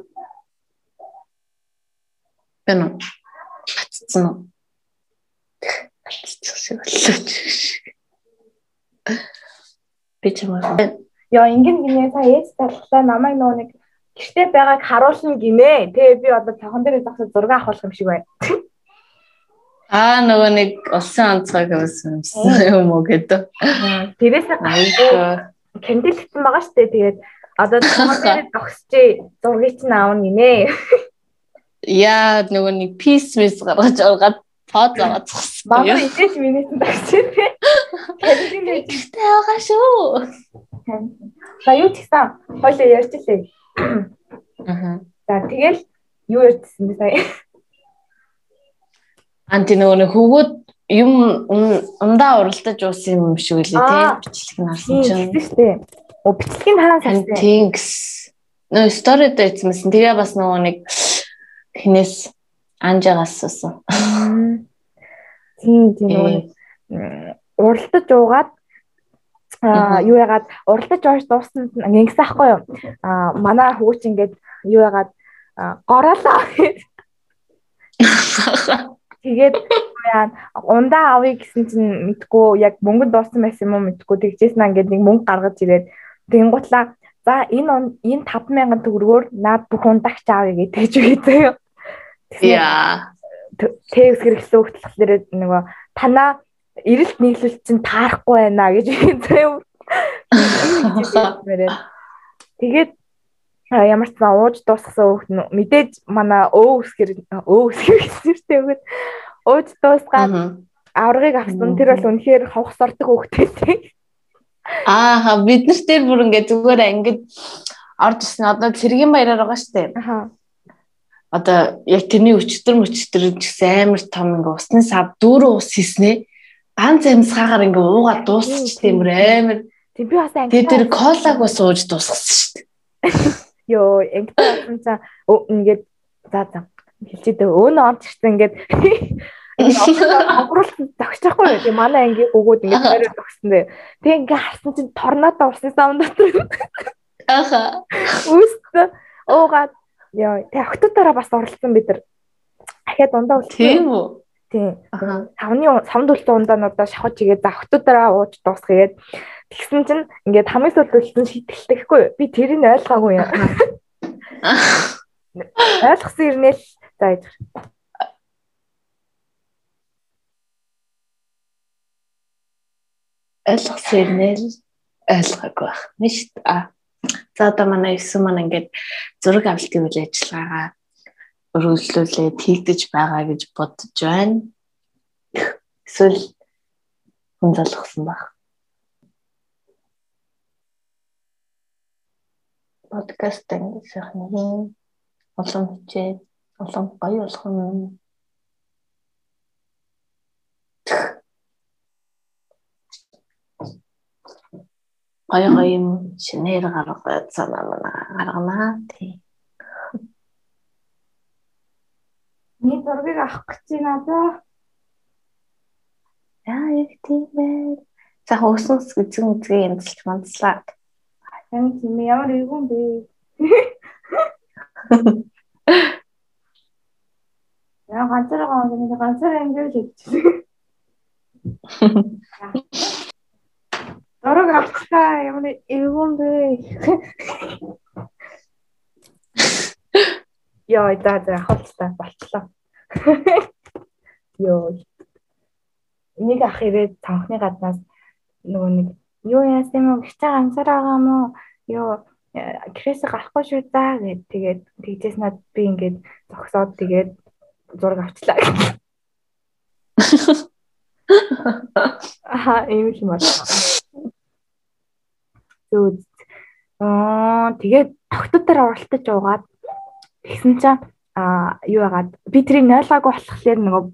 Бэнэ. Батцсан уу? Батцсан шиг боллоо. Би чамаа. Яа ингэн гинэ та ээж талхлаа намайг нөгөө нэг гэртээ байгааг харуулна гинэ. Тэгээ би одоо цахан дээр зогсож зураг авах юм шиг байна. Аа нөгөө нэг улсын онцгой гэсэн юм уу гэдэг. Тэрээс гайгүй кандил гэсэн байгаа шүү дээ. Тэгээд одоо цаанаар *laughs* зогсчээ зургийг чинь аавна гинэ. Яа нөгөө нэг пис мис гаргаж оргаад фото аваад зогссон. Манай идэж минийсэн тагчээ. *laughs* Кандил ээжтэй байгаа шүү. За юу гэсэн хоёлоо ярьчихлээ. Аа. За тэгэл юу ярьдсан бэ сая? Анти нөгөө нэг хөвгүүд юм ундаа уралдаж уусан юм шиг үлээ тий бичлэг нь харсан чинь. Тийм шүү дээ. Оо бичлэгийг хаана санасан? Тинкс. Нөө стори дээр эзэмсэн. Тэгээ бас нөгөө нэг хинээс анжаагаас суусан. Тийм тийм нөгөө уралдаж уугаад а юу ягаад уралдаж ууж дууссан ингэсэн ахгүй юу? А манай хөвгч ингээд юу ягаад гороолаа Тэгээд яа ундаа авъя гэсэн чинь мэдгүй яг мөнгө дууссан байсан юм уу мэдгүй тэгжсэн аа ингээд нэг мөнгө гаргаж ирээд тэгэнгутлаа за энэ энэ 5000 төгрөгөөр наад бүх ундагч аавь гэж үгээдээ юу. Яа. Тэгс хэрэгсэн хөлт болохоор нөгөө танаа эрэлт нийлүүл чинь таарахгүй байна гэж юу. *laughs* Тэгээд ямар ч сан ууж дуусгасан нь мэдээж манай өө үсгэр өө үсгэр гэсэртэй өгöd ууж дуусгаад аврагыг авсан тэр бол үнэхээр хавх сордог хүүхдтэй. Аа бид нар тэр бүр ингээ зүгээр ингээд орж ирсэн одоо цэргийн баяраар байгаа штэ. Аа. Одоо яг тэрний өчтөр мөчтөр гэсэн амар том ингээ усны сав дүүрэн ус хийснэ. Ганц амьсгаагаар ингээ уугаад дуусчих тийм амар. Тэг би бас анги. Тэр тэр колаг бас ууж дуусгасан штэ. *laughs* Йоо, ингээд цаа ингээд за за хэлчихээ өөнө орж ирсэн ингээд *laughs* Онгоруулсан зогсчихгүй юу? Тэгээ манай ангийн хөгөөд ингээд *laughs* ойроо зогсон дээ. Тэгээ ингээд харсан чинь торнадо урсан сам дотор. Аха. Үст уугаад яа, тэгээ октодороо бас оролцсон бид нар. Ахиад дундаа үлдсэн. Тийм үү? Тийм. Савны савд үлдсэн ундаа нь одоо шахаж игээд завхтуудаараа ууж дуусгээд тэгсэн чинь ингээд хамгийн сүүлд үлдсэн шитгэлтэхгүй би тэрийг ойлгоогүй юм. *laughs* Ойлгосон ирнэл за ижиг. Ойлгосон ирнэл ойлгоогүй байх. Мэж та. За одоо манай 9 маань ингээд зураг авалт гэвэл ажиллагаагаа өргөжлүүлээд хийгдэж байгаа гэж бодож байна. Эсвэл хүн залгсан баг. Подкаст ингэ сайхан олон хичээл олон гоё болох юм гоё гоё юм шинээр гаргаад санаа манай гарганаа тий. Миний зургийг авах гэж одоо. Яа яг тийм байна. За хөөсөнс үзэн үзгээ янзлж манцлаа. Хэн тийм ямар эвгүй бэ? Яа ганцаараа ганцаараа ганцаараа ингэж хэлчихсэн. *laughs* Дөрөг авчихаа ямар эвгүй бэ? Яа за за хавцтай болчлоо. Йоо. Нэг ах ирээд цанхны гаднаас нөгөө нэг юу яасан юм бэ? Гिचаа ганцаараа байгаа мó? Йоо гэрээсээ гарахгүй шүү за гэд тэгээд тэгжээс над би ингээд зогсоод тэгээд зураг авчлаа. Аа ийм юм байна. Зүг. Аа тэгээд тогтдоор оролтож уугаад тэгсэн чинь аа юу яагаад би тэрийг нойлгаагүй болохоор нөгөө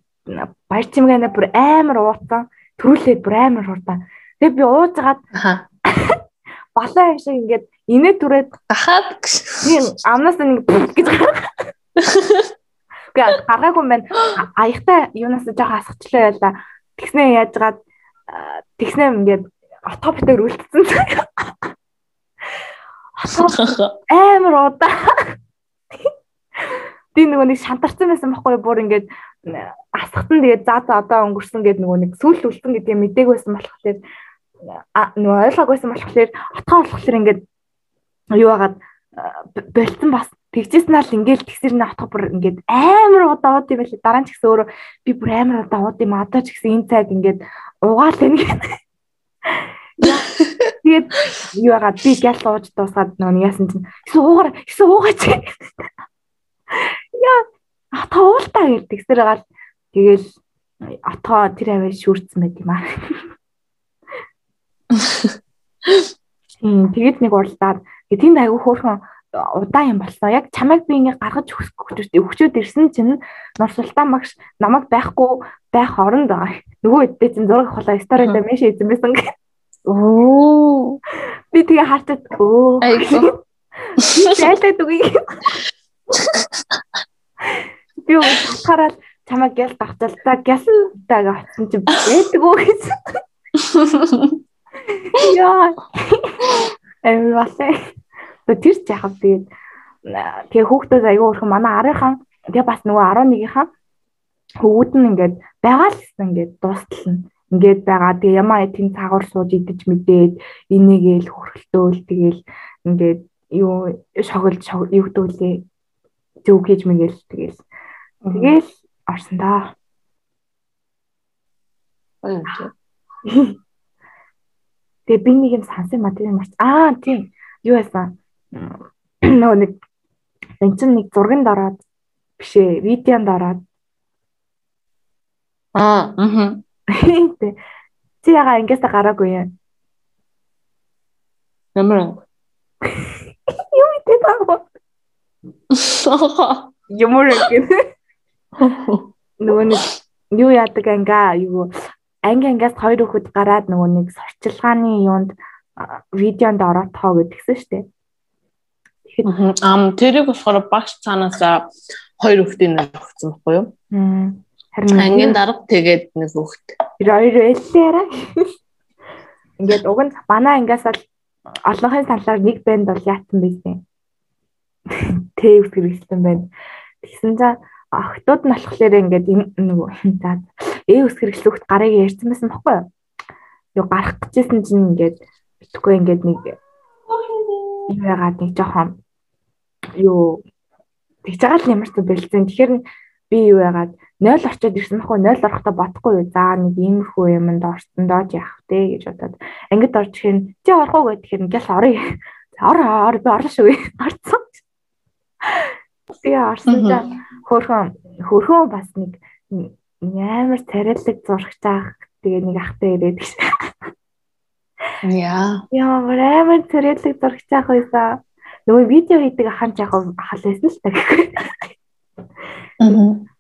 баяр чимгээнэ бүр амар ууцсан төрүүлээд бүр амар хурдан. Тэгээд би уужгаад *laughs* балаа юм шиг ингээд инээ түрээд гахаад амнаас нэг *laughs* гэж Гэ гараагүй мэн аягтай юунаас жоохон асгачлаа байла. Тэгснээ яажгаад тэгснээ ингээд отопитээр үлдсэн. *laughs* Амар удаа. Би нөгөө нэг шантарсан байсан байхгүй бүр ингээд асгатан тэгээд за за одоо өнгөрсөн гэдэг нөгөө нэг сүүл үлдсэн гэдгийг мэдээг байсан болохоор нөгөө ойлгоогүйсэн болохоор отгоо болохоор ингээд юу хагаад болцсон бас. Тэгжсэн ал ингээл тэгсэр нэ отгоо бүр ингээд амар удаа ууд юм байли дараа нь ч гэсэн өөрөө би бүр амар удаа ууд юм одоо ч гэсэн энэ цаг ингээд угаал байна *laughs* Тэгээд юу яагаад би гял ууж дуусгаад нөгөө яасан чинь эсвэл уугаар эсвэл уугаач. Яа атаа уултаа гэж тэгсэр гал тэгэл атаа тэр аваа шүрцсэн байт юм аа. Тийм тэгээд нэг уралдаад тэнд аягүй хөөрхөн удаан юм болсон. Яг чамайг би ингээ гаргаж өгчөөд ирсэн чинь Нур Султан багш намайг байхгүй байх оронд нөгөө үедээ чинь зураг хулаа сторида мэш эзэн байсан гэх. Оо. Би тэгээ хартад өө. Айгу. *laughs* Зайлаад үгүй. *laughs* Би хараад чамаа гял давтал та гял таг авсан чи байдаг уу гэсэн. Яа. Басаа. Тэр ч яхав тэгээд тэгээ хүүхдүүд аягүй өөрхөн манай арийнхаа тэгээ бас нөгөө 11-ийнхаа хөвгүүд нь ингээд байгаа л гэсэн ингээд дуустална ингээд байгаа. Тэгээ ямаа тийм цагуур сууж идэж мэдээд энийгээл хөрхөлтөөл тэгэл ингээд юу шоглож юу гэдүүлээ зөв гэж мэгэл тэгэл тэгэл орсон да. *laughs* Тэгээ би нэг юм сансан материал марч аа тийм. Юу байсан? Нөгөө нэг энэ чинь нэг зурганд ороод бишээ видеонд ороод. Аа аа *laughs* Тэ. Чи яга ингээс гараагүй юм. Ямар *laughs* Юу мэдээ таа. *laughs* Ямар гэх нөгөө нэг юу яадаг ангаа юу анги ангиас хоёр хүүхэд гараад нөгөө нэг сурчилгааны юунд видеонд ороод тоо гэдгсэн шүү дээ. Тэгэхээр ам тэрийг болохоор багш цаанаас хоёр хүүхдийн нэг өгсөн байхгүй юу? Харин ангийн дарга тэгээд нэг хүүхэд. Тэр хоёр байлаараа. Ингээд уг нь манай ангиас л олонхын салаар нэг банд бол яатсан байсан. Тэв хэрэгсэн байна. Тэгсэн чинь охтууд нь болохоор ингээд нөгөө за ээ ус хэрэгслүүхт гарыг ярьсан байсан баггүй юу? Юу гарах гэжсэн чинь ингээд битгүй ингээд нэг яагаад нэг жоохон юу тэгж байгаа л ямар ч бэлдсэн. Тэгэхээр би юу яагаад 0 орчод ирсэн байхгүй 0 орохдоо бодохгүй юу. За нэг иймэрхүү юмд орсон доо яах вэ гэж бодоод ангид орж ихэн чи орох уу гэхээр ингээл орё. Ор ор би орлоо шүү. *laughs* Орцсон. Тэгээ орсон чинь хөөхөн хөөхөн бас нэг амар царайлаг зурагч аах тэгээ нэг ахтай ирээд гэж. Яа. Яа, амар царайлаг зурагч аах байсан. Нөгөө видео хийдэг ахын жаах ахал байсан л та гэхгүй.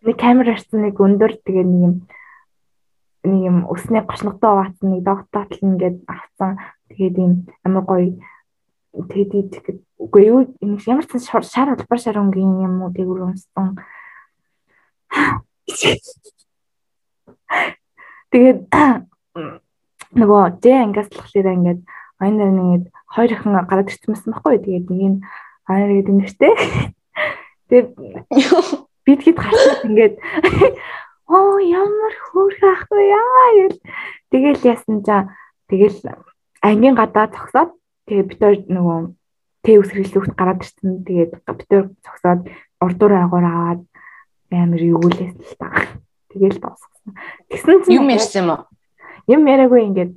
Нэг камер арсан нэг өндөр тэгээ нэг юм нэг юм өснөө гошногтой хаваацсан нэг догтоотл ингээд авцсан. Тэгээд юм амар гоё тэгээд тэгэхэд үгүй юу ямар ч шар улбар шар өнгийн юм уу тэгүр өмсөн. Тэгээд *clears throat* нөгөө J ангиас болохоор ингээд оюун нар ингээд хоёр ихэнх гараад ирсэн байсан байхгүй. Тэгээд нэг нь аа гэдэг нэртэй. *laughs* Тэгээд бид хэд гарчаад ингээд *laughs* оо ямар хөөрхөн ах вэ яа гэл тэгэл яасан чаа тэгэл ангийн гадаа зогсоод тэгээ бид хоёр нөгөө тэг үсрэглүүхт гараад ирсэн. Тэгээд бид хоёр зогсоод урдуур агуур аваад амар юулээс л та. Тэгэл дуусгасан тэгсэн чинь юм ярьсан юм уу? Юм яриаггүй ингээд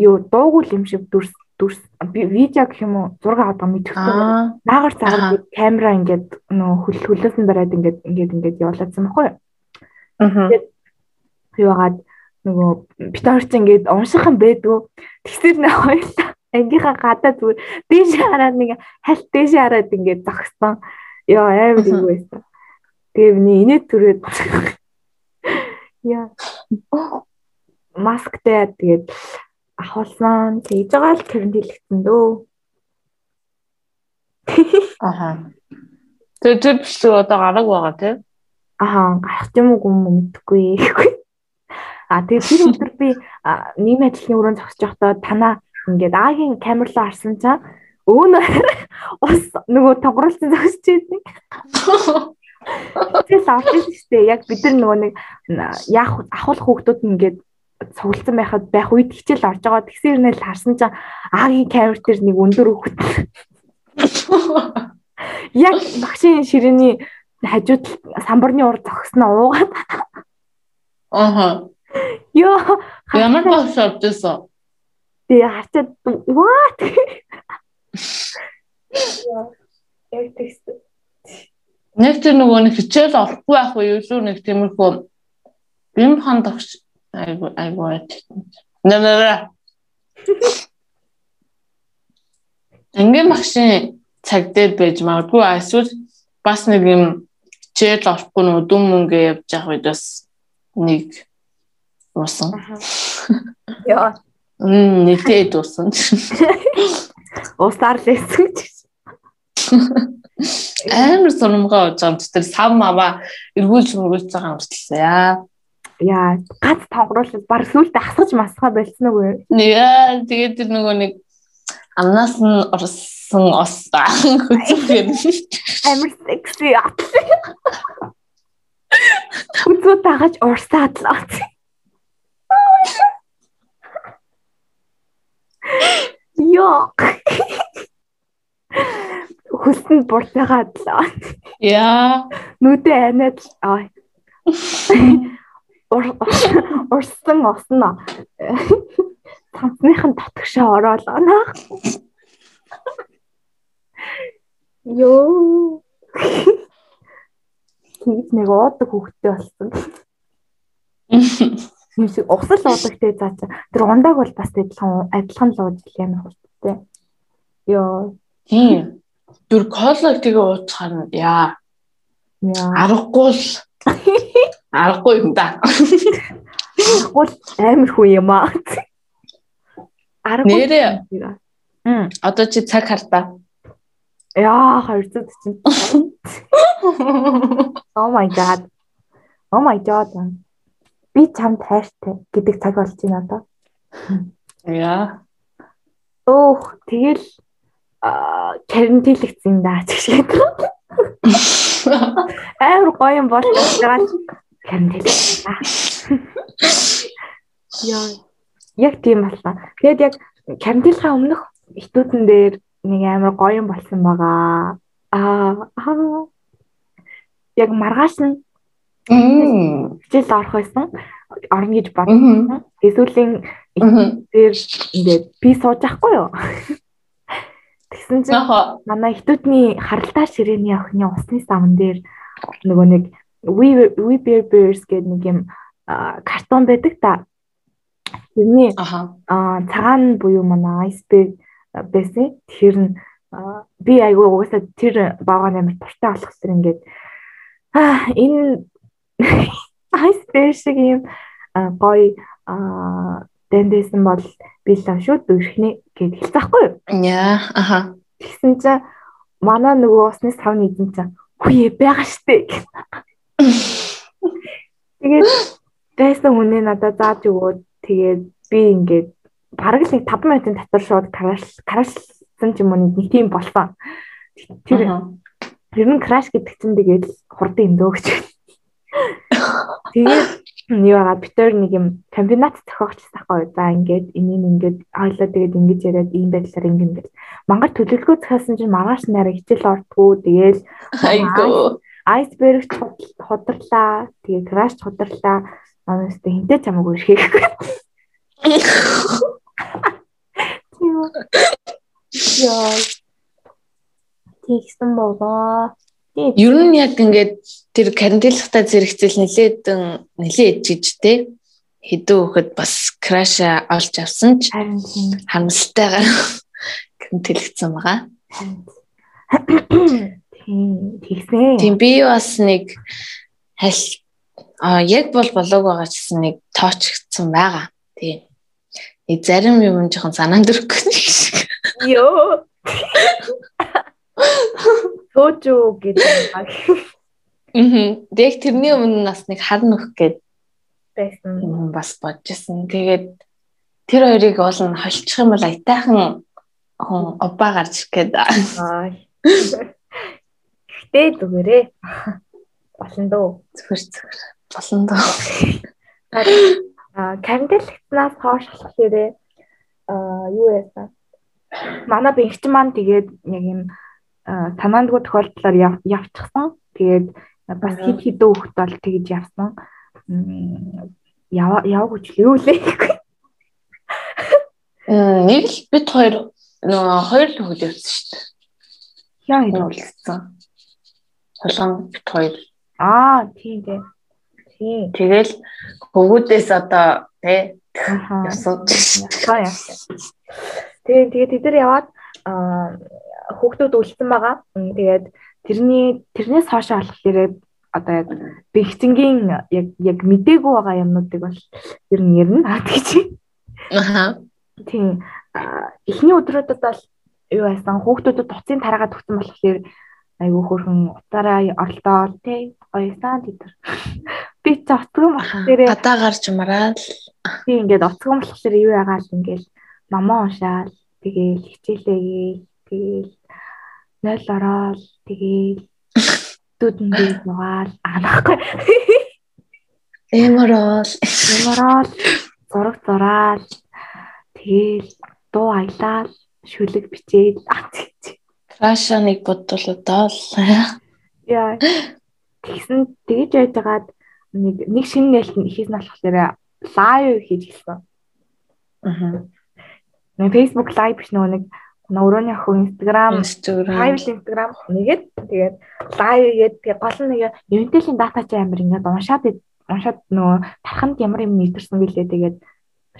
юу дуугүй юм шиг дүрс дүрс видео гэх юм уу? Зураг авдаг мэдхгүй наагаар цагаар камера ингээд нөө хөл хөлөөсөн бариад ингээд ингээд ингээд явуулсан байхгүй тэгээд юугаад нөгөө бит орч ингээд унших юм байдгүй тэгсэр нэ хоёлаа ангийнхаа гадаа зүгээр дээш хараад нэг хальт дээш хараад ингээд зогссон ёо амар юу байсан тэгээ миний инээд түрээд *laughs* яа масктай тэгээд ахуулсан тэгж байгаа л карантинлэгдсэн дөө. *laughs* Аха. Тэр тэр биш одоо гараг байгаа тий. Аха, гарах юм уу мэдгүй. *laughs* А тэгээд тэр өдөр би нийгэм ажлын өрөөнд зогсож байхдаа танаа ингээд аагийн камерлоо харсан чаа өөнөө *laughs* ус нөгөө тогруулсан зогсож байсан. *laughs* Тэгэл авч ирсэн шүү дээ. Яг бид нар нөгөө нэг яах ахуулах хүүхдүүд ингээд цугласан байхад байх үед хичээл орж байгаа тэгсэр нэл харсан чинь аагийн камер дээр нэг өндөр хөхт. *laughs* Яг багшийн ширээний хажууд самбарны ур зогсноо уугаад. Аха. Йоо. Ямар багш оржсэн? Тэгээ хачаад what? Яг тест. Нэг тэр нөгөө нэг хичээл олохгүй байх уу юу нэг тиймэрхүү бим хан тогш айгу айгу нэмэрэ Ангийн багшийн цаг дээр байж магадгүй эсвэл бас нэг юм хичээл орохгүй нөө дүн мөнгө явж явах үед бас нэг уусан. Яа. Мм нэтэд уусан. Уусаар л эсэх гэж. Амар сономгоо уужсан тэр сав мава эргүүлж мөргүүлж байгаа шиг яа. Яа, гац тонгруулаад баг сүултээ хасгаж масгаа болцсон уу? Яа, тэгээд тэр нөгөө нэг амнаас нь орсон ос хөцөөр амар секси. Үзүү тагаж урсаад л оц. Йоо. Хүсэнд буртайгаад л. Яа. Нүдэ анаад аа. Урсан осно. Цанцныхын татгшаа ороод оноо. Йоо. Тэгж нэг уудаг хөвгтэй болсон. *laughs* Усал уудагтэй заа чи. Тэр ундааг бол бас адилхан адилхан л ууж ямар хурдтай. Йоо. Тийм. Дүр кола тэгээ ууцхаар нь яа. Аргагүй л *laughs* аргагүй юм да. Аргагүй амар хүн юм аа. Аргагүй. Нэрээ. Мм. Одоо чи цаг хартаа. Яа 240. *laughs* Oh my god. Oh my god. Би чамд хайртай гэдэг цаг болж байна одоо. Яа. Өөх тэгэл карантинлэгдсэн даа гэж. Амар гоё юм бол байгаа карантинлэгдсэн. Яа. Яг тийм байна. Тэгээд яг карантинлахаа өмнөх итүүдэн дээр нэг амар гоё юм болсон байгаа. Аа. Яг маргааш нь хичээл орох байсан. Орно гэж бодсон. Эсвэл дээр ингээд би сууж ахгүй юу? Тэгсэн чинь манай хитүүдний харалтай ширээний охины усны савн дээр нөгөө нэг We We Bear Bears гэдэг нэг юм картон байдаг та. Тэрний аа цагаан буюу манай iceberg байсан. Тэгэхээр нь би айгүй угаасаа тэр баагаан амар туртай болох зэрэг ингээд аа энэ iceberg шиг юм гоё дэндээсэн бол би л шууд өрхнэ гэж хэлцэхгүй юу? Яа, аха. Тэгсэн чинь манай нөгөө усны савны эзэн чинь хүйе байгаа штэ. Тэгээд байсан хүнээ надад зааж өгөөд тэгээд би ингээд бараг л 5 минутын дотор шууд краш крашсан юм уу нэг тийм болсон. Тэр тэр нь краш гэдэг чинь тэгээд хурдан эндөө гэж. Тэгээд юу бид нар нэг юм комбинат зохиогчсон ахгүй за ингээд энийг ингээд ойлоо тэгээд ингэж яриад ийм байдлаар ингэн гэл мангар төлөвлөгөө захиалсан чинь маргааш нараа хичээл ордгоо тэгээл айгуу айсберг хударлаа тэгээд краш хударлаа манайс тэ хинтээ чамаагүй ирэхгүй Яа. Тэгсэн болоо. Ер нь яг ингээд тэр карантинлахтаа зэрэгцэл нилээдэн нилээ ичиж те хэдэн хөхөд бас краш олж авсан ч харамсалтайгаар *laughs* карантинлэгдсэн байгаа. *coughs* Тэгсэн. Тийм би бас нэг хал а яг бол болоог байгаа ч гэсэн нэг тоочгдсан байгаа. Тийм. Нэг зарим юм жоохон санаанд өрөхгүй шиг. Йоо. *laughs* Төөжөө гэдэг. Мм. Дэх тэрний өмнө нас нэг хар нөх гээд байсан. бас бодчихсон. Тэгээд тэр хоёрыг нь холчих юм бол аятайхан хүн обаа гарч ирэх гээд. Гэтэ зүгээрээ. Болно дөө. Зүгээр зүгээр. Болно дөө. Аа, карантинлэгтнаас хойш болохоор аа юу яасан? Манай бэнхч маань тэгээд яг юм санаандгүй тохиолдлоор явчихсан. Тэгээд бас хит хитэн хөхт бол тэгж явсан. Яваагүй ч юу лээ. Нэг л бит хоёр нөгөө хоёр л хөл явсан шүү дээ. Яа ингэ уулзсан. Солон бит хоёр. Аа тийм дээ. Тийм. Тэгэл хөвгүүдээс одоо тий явсан. Ясаа яасан. Тэгээ тэгээ тэд нар яваад аа хүүхдүүд үлдсэн байгаа. Тэгээд тэрний тэрнээс хойш болохоор одоо яг бэлцэнгийн яг яг мдээгүй байгаа юмнуудыг бол ер нь ярина аа гэж. Аха. Тийм. Эхний өдрүүдэд бол юу байсан хүүхдүүдэд туцын тараагаад өгсөн болохоор айгүй хөөрхөн утаараа оролдоол тий гоёсан тэд. Би ч оцгон болохоор гадаа гарч мараад тий ингээд оцгон болохоор юу яагаал ингээл намаа уншаал тэгээл хичээлээ тэгээл 0 ороод тэгээл *laughs* дүүдэндээ нугаал. Аахгүй. Эморол. Эморол. Зураг зураал. Тэгээл дуу аялал. Шүлэг бичээд крашаныг *laughs* бодлоо яа. Тэгсэн тэгэж яжгаад нэг нэг шинэ нээлт нь ихээс нь болохоор лайв хийж гэлсэн. Аа. Нэг Facebook live биш нөгөө нэг өрөөний охин Instagram private Instagram нэгээд тэгээд live гээд тэгээд гол нь нэг Intel-ийн дата чи амар ингээд уншаад уншаад нөгөө тарханд ямар юм нийтэрсэн гэлээ тэгээд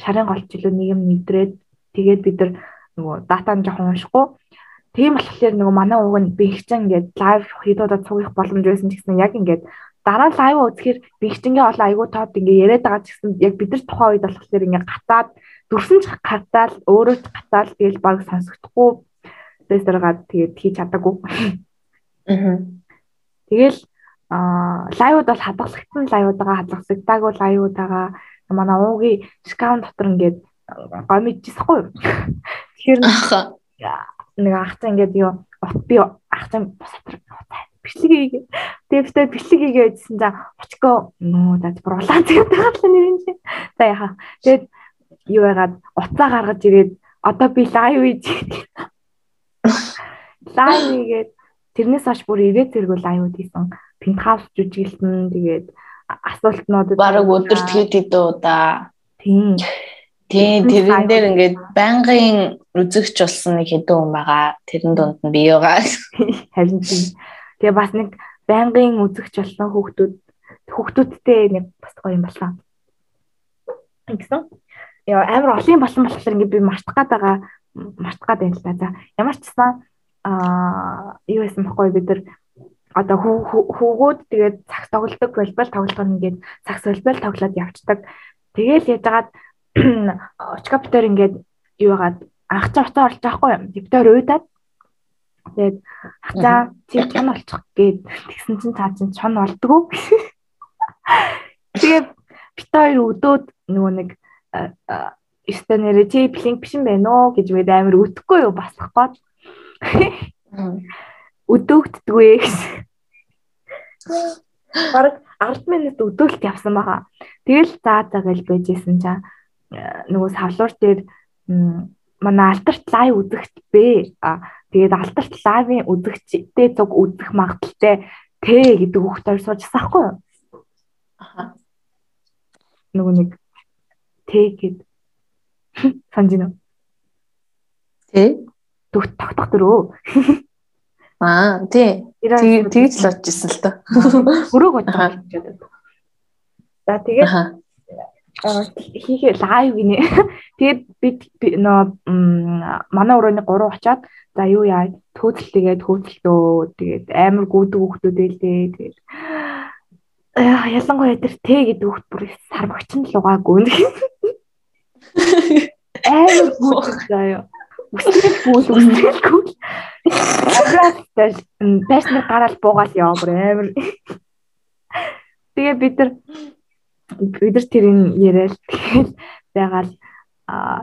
шарын голч илүү нэг юм нийтрээд тэгээд бид нар нөгөө дата нь жоохон уншихгүй. Тийм болохоор нөгөө манай уг нь бэхжин ингээд live хийдуудад цугих боломж байсан ч гэсэн яг ингээд дараа лайв үзэхээр бэхжингээ олон айгуу тоод ингээд яриад байгаа ч гэсэн яг бид нар тухайн үед болохоор ингээд гатаад дүрсэн ч гатаал өөрөө ч гатаал тэгэл баг сонсогдохгүй тестергаад тэгээд хийж чадаагүй. Аа. Тэгэл аа лайвууд бол хадгалагдсан лайвуудаага хадгалагдаагүй лайвуудаага манай уугийн скаун дотор ингээд гой мэдчихсэхгүй. Тэгэхээр нэг ахтай ингээд юу би ахтай босатар бичлэг хийгээ. Тэгээ битээ бичлэг хийгээ гэсэн чинь очко нөө даа бүр улаан цэгтэй хаалт нэрэн чи. За яха. Тэгээд юу яагаад уцаа гаргаж ирээд одоо би лайв хийж лайв хийгээд тэрнээс хойш бүр ирээд зэрэг лайвуд хийсэн. Пентхаус жүжиглэн тэгээд асуултнууд бараг өдөрт хэд хэд удаа тийм Тийм тэрэн дээр ингээд байнгын үзэгч болсон нэг хэдэн хүн байгаа. Тэрэн донд нь би байгаа. *laughs* Харин тийм. Тэгээ бас нэг байнгын үзэгч болсон хүүхдүүд хүүхдүүдтэй нэг бас гоё юм боллоо. Ингэсэн. Яа амар олон болсон болохоор ингээд би мартах гад байгаа мартах гад байна л да. За ямар ч гэсэн аа юу байсан бэхгүй бид нар одоо хүүгүүд тэгээд цаг тоглолдог болбол тоглолтоор ингээд цаг солбол тоглоод явцдаг. Тэгээл яжгаад *clears throat* очкоптер ингээд юу яагаад анх цаа уцаа орлож байхгүй юм. Диптор уйдаад тэгээд хацаа чи чон олчих гээд тэгсэн чинь цаа чинь чон болдгоо. *laughs* Тэгээд бит хоёр өдөөд нөгөө нэг өстө нэрэ чи плинк биш юм байна уу гэж мэд амар өтөхгүй юу басах гээд өдөөгддгүй гэсэн. *gasps* Бараг 10 минут өдөөлт явсан байгаа. Тэгэл заа гэж байжсэн чинь нөгөө савлуур дээр манай алтарт лайв үзэгч бэ. Тэгээд алтарт лайвын үзэгчтэй зүг үзэх магадaltaй тэ гэдэг хүүхдээр суужсан хгүй юу? Аха. Нөгөө нэг тэ гэд санджино. Тэ? Түг тогтох дөрөө. *laughs* Аа тий. Тэгж л очижсэн л тоо. Өрөөг бодож. За тэгээд хийхээ лайв гинэ. *laughs* Тэгээд би нөө манай өрөөний 3 очоод за юу яа төөцөл тэгээд төөцөлтөө тэгээд амар гүдэг хүүхдүүд ээлдээ тэгээд ялангуяа тэр Т гэдэг хүүхд бүр сарбагч нь л угаагүй. Амар гүдэг заяа. Үстэл гүйл үстэлгүй. Аграад тайснаар гараал буугаал яа бүр амар. Тэгээ бид нар бид нар тэрийг яриад тэгэл байгаал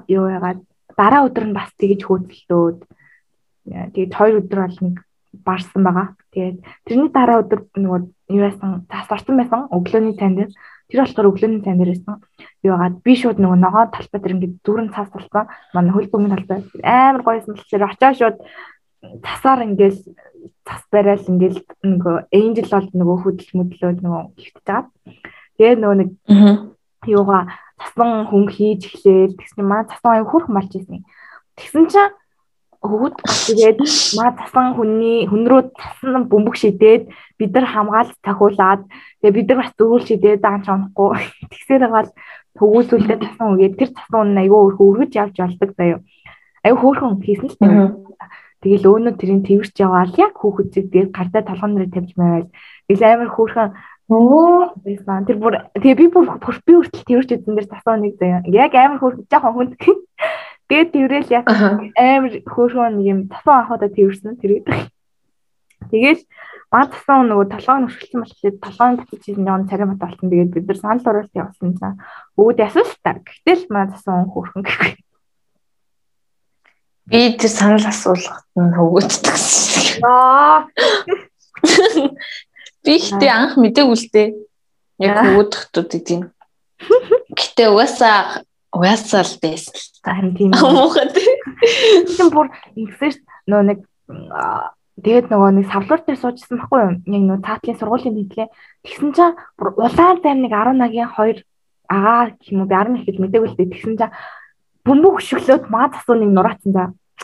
юу яагаад дараа өдөр нь бас тэгж хөөцлөөд тэгээд хоёр өдөр бол нэг барсан байгаа. Тэгээд тэрний дараа өдөр нөгөө юу яасан засварсан байсан өглөөний цайн дээр тэр болохоор өглөөний цайн дээр байсан. Юу яагаад би шууд нөгөө ногоо талбай дээр ингээд дүүрэн цаас болсон. Манай хөл бөмбөгийн талбай амар гоёсэн болохоор очоо шууд цасаар ингээд цас барайл ингээд нөгөө энжел бол нөгөө хөдөл мөдлөөд нөгөө ихтэж байгаа. Тэгээ нөгөө нэг юугаа цасан хүн хийж эхлээл тэгсэн маань цасан аяг хөрх малж ирсэн. Тэгсэн чинь хөвгд тэгээд маа цасан хүний хүн рүү цасан бөмбөг шидээд бид нар хамгаалт цахиулаад тэгээд бид нар бас зөвүүл шидээд даан чонхгүй *laughs* тэгсээр гал төгөөсөлдөө цасан үгээд тэр цасан хүн айгүй өргөж явж болдог заяа. Айгүй хөөрхөн хийсэн л дээ. Тэгэл өөнөө тэрийг тэрч яваал яг хүүхэд тэгээд гартаа толгон нэрээ тавьж байвал тэгэл амар хөөрхөн Оо байсан. Тэр бүр тэгээ би бүр би хүртэл тэрч үзэн дээр засаа нэг заяа. Яг амар хөөрхөн жоохон хүнд. Тэгээд тэрэл яг амар хөөрхөн нэг юм засаа анхудаа тэрсэн тэр. Тэгэл маа тасан нөгөө толгойн өшгөлсөн болчихлоо толгойн батж чинь нэг царай мат болсон. Тэгээд бид нар санал оруулалт явуулсан чинь өвд асууж та. Гэтэл маа тасан хөөрхөн гэхгүй. Би тэр санал асуулгад нь хөвгөддөг. Аа. Би ихтэй анх мдэггүй л дээ. Яг хөвгөдөхтүүд гэдэг. Гэтэ угаасаа угаасаа л байсан л та. Харин тийм. Муухай тий. Тийм бүр ш нөө нэг тэгээд нөгөө нэг савлуур дээр суужсэн байхгүй юу? Яг нөө цаатлын сургуулийн нийтлээ. Тэгсэн чинь бүр улаан зам нэг 11-ийн 2 агаа юм уу би 11 гэж мэдээгүй л дээ. Тэгсэн чинь бөмбөг хөшөглөөд маа засуу нэг нураацсан за.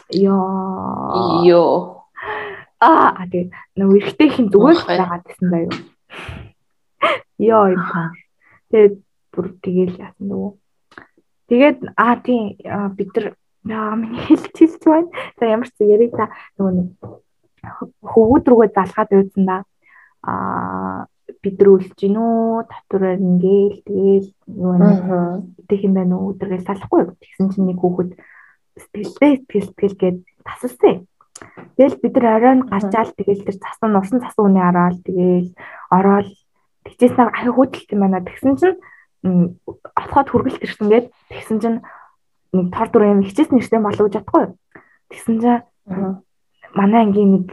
Йоо. Йоо. Аа тэгээ нөгөө эргэтэй хин зүгээр байгаа гэсэн даа юу. Йоо. Тэгээд бүр тэгээл яасан нөгөө. Тэгээд аа тийм бид нар миний хэлчихэж байна. За ямар ч яриг та нөгөө нэг хөвгүүд рүүгээ залгаад байсан да. Аа бид нар үлж гин үү татвараар ингээл нөгөө нэг идэх юм байна уу өдргээл салахгүй. Тэгсэн чинь нэг хүүхэд сэтгэлдээ сэтгэл сэтгэл гээд тасалсан. Тэгэл бид нар оройн гарчаал тэгэл тэр цасан усан цасан үний араал тэгэл ороод тэгжээсээ ахи хөдөлт юм байна. Тэгсэн чинь отоход хүргэлт ирсэн гээд тэгсэн чинь нэг тор дүр юм хичээс нэртэй болов бодохгүй. Тэгсэн чинь манай ангийн нэг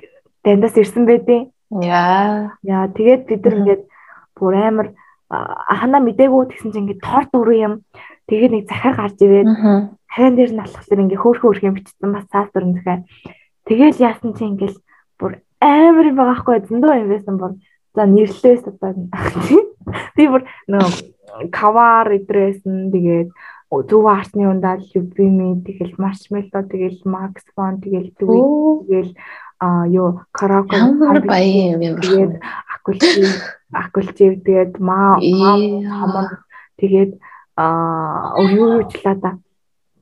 дандаас ирсэн байдیں۔ Яа. Яа тэгээд бид нар ингээд бүр амар ахна мдэггүй тэгсэн чинь ингээд тор дүр юм. Тэгээд нэг захаар гарч ирээд харин дээр нь алхахлаар ингээ хөөхөн хөөх юм бичсэн бас цаас дүрэн захаа Тэгэл яасан чи ингээл бүр амар юм байгаа хгүй зөндөө юм байсан бол за нэрлээс одоо *laughs* Би бүр нөгөө кавар идрээсэн тэгээд зөв арсны ундаа любими тэгэл маршмелло тэгэл макс фон тэгэл дүү тэгэл а юу караоке баян юм бэ тэгээд акулчив акулчив тэгээд маа хамон тэгээд а юу юучлаа да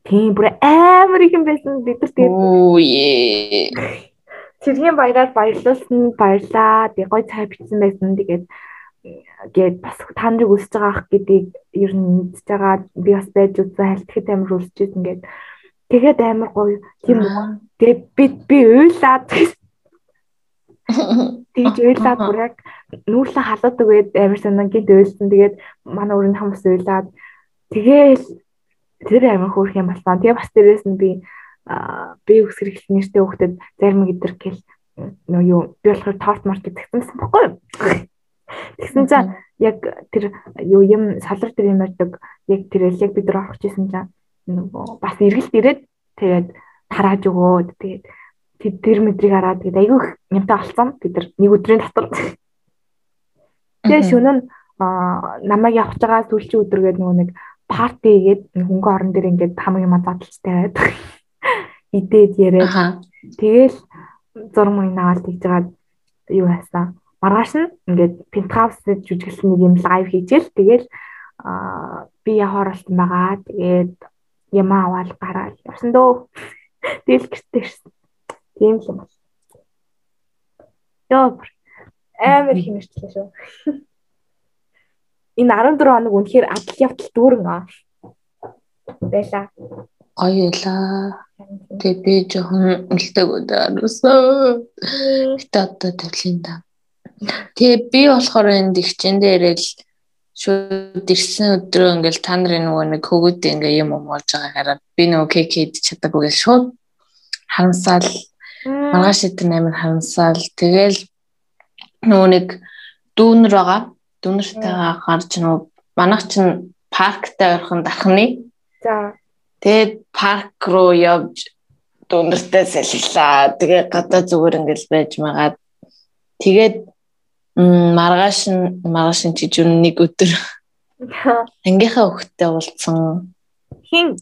тийм бүр амар их юм байсан бид нар тэгээд Цэргийн баяраар баярлуулсан баярлаа. Тэг гой цай бичсэн байсан. Тэгээд гээд бас та нарыг өсөж байгаа ах гэдгийг ер нь мэдж байгаа. Би бас байж үзсэн хальтгэд амар өсөж исэн гээд тэгээд амар гоё тийм үү. Тэгээд би би уйлаад тэгж уйлаад бүр яг нүүрлэн халаад өгөөд амар санаа гинт уйлсан. Тэгээд манай өрөнд хүмүүс уйлаад тэгээл тэр амар хөөрх юм болсон. Тэгээ бас дээрээс нь би би үс хэрэглэх нэртэй хүүхдэд зарим гэдэр гэл нөө юу би болохоор торт март гэсэн байхгүй юу? Тэгсэн чинь яг тэр юу юм салар дээр юм ярьдаг яг тэр яг бид нар орох гэсэн чинь нөгөө бас эргэлт ирээд тэгээд тарааж өгөөд тэгээд тэр мэдрийг хараад тэгээд айгүй юмтай олцсон. Бид нар нэг өдрийн дотор. Тэгээд шөнө нь намайг явж байгаа сүүлчийн өдөр гээд нөгөө нэг парти гээд хөнгө орон дээр ингээд хамаг юм задлж тавиад *laughs* идээд яриад. Тэгэл зураг мөн наваад тэгж жагаад юу хайсан. Маргааш нь ингээд пентхаусд жүжиглсэн нэг юм лайв хийжэл тэгэл би яхаар болсон байгаа. Тэгээд юм аваад гараад явсан дөө. *laughs* Тэгэл гэртээ ирсэн. Тийм л юм байна. Йоо амар хэмэрчлээ шүү. *laughs* Энэ 14 хоног үнэхээр адал явтал дүүрэн аа. Байла. Гоё ялаа. Тэгээ би жоохон үлдэг өдөрөөсөө. Гэтэ одоо тавлын да. Тэгээ би болохоор энэ дэгчэн дээрээ л шууд ирсэн өдрөө ингээл та нарын нөгөө нэг хөгөөд ингээ юм болж байгаа хараад би нөгөө кек хийж чадаагүй гэл шууд харамсаал маргааш идэх амар харамсаал. Тэгэл нөгөө нэг дүүнэр байгаа. Дүүнэртэйгээ гарч нөгөө манайх чинь парктай ойрхон дархны. За. Тэгээд парк руу явж дундартаа салхилаа. Тэгээ гадаа зүгээр ингээл байж магаад тэгээд маргааш нь маргааш нь чи зүн нэг өдөр *laughs* ангийнхаа хөхтэй уулзсан. Хин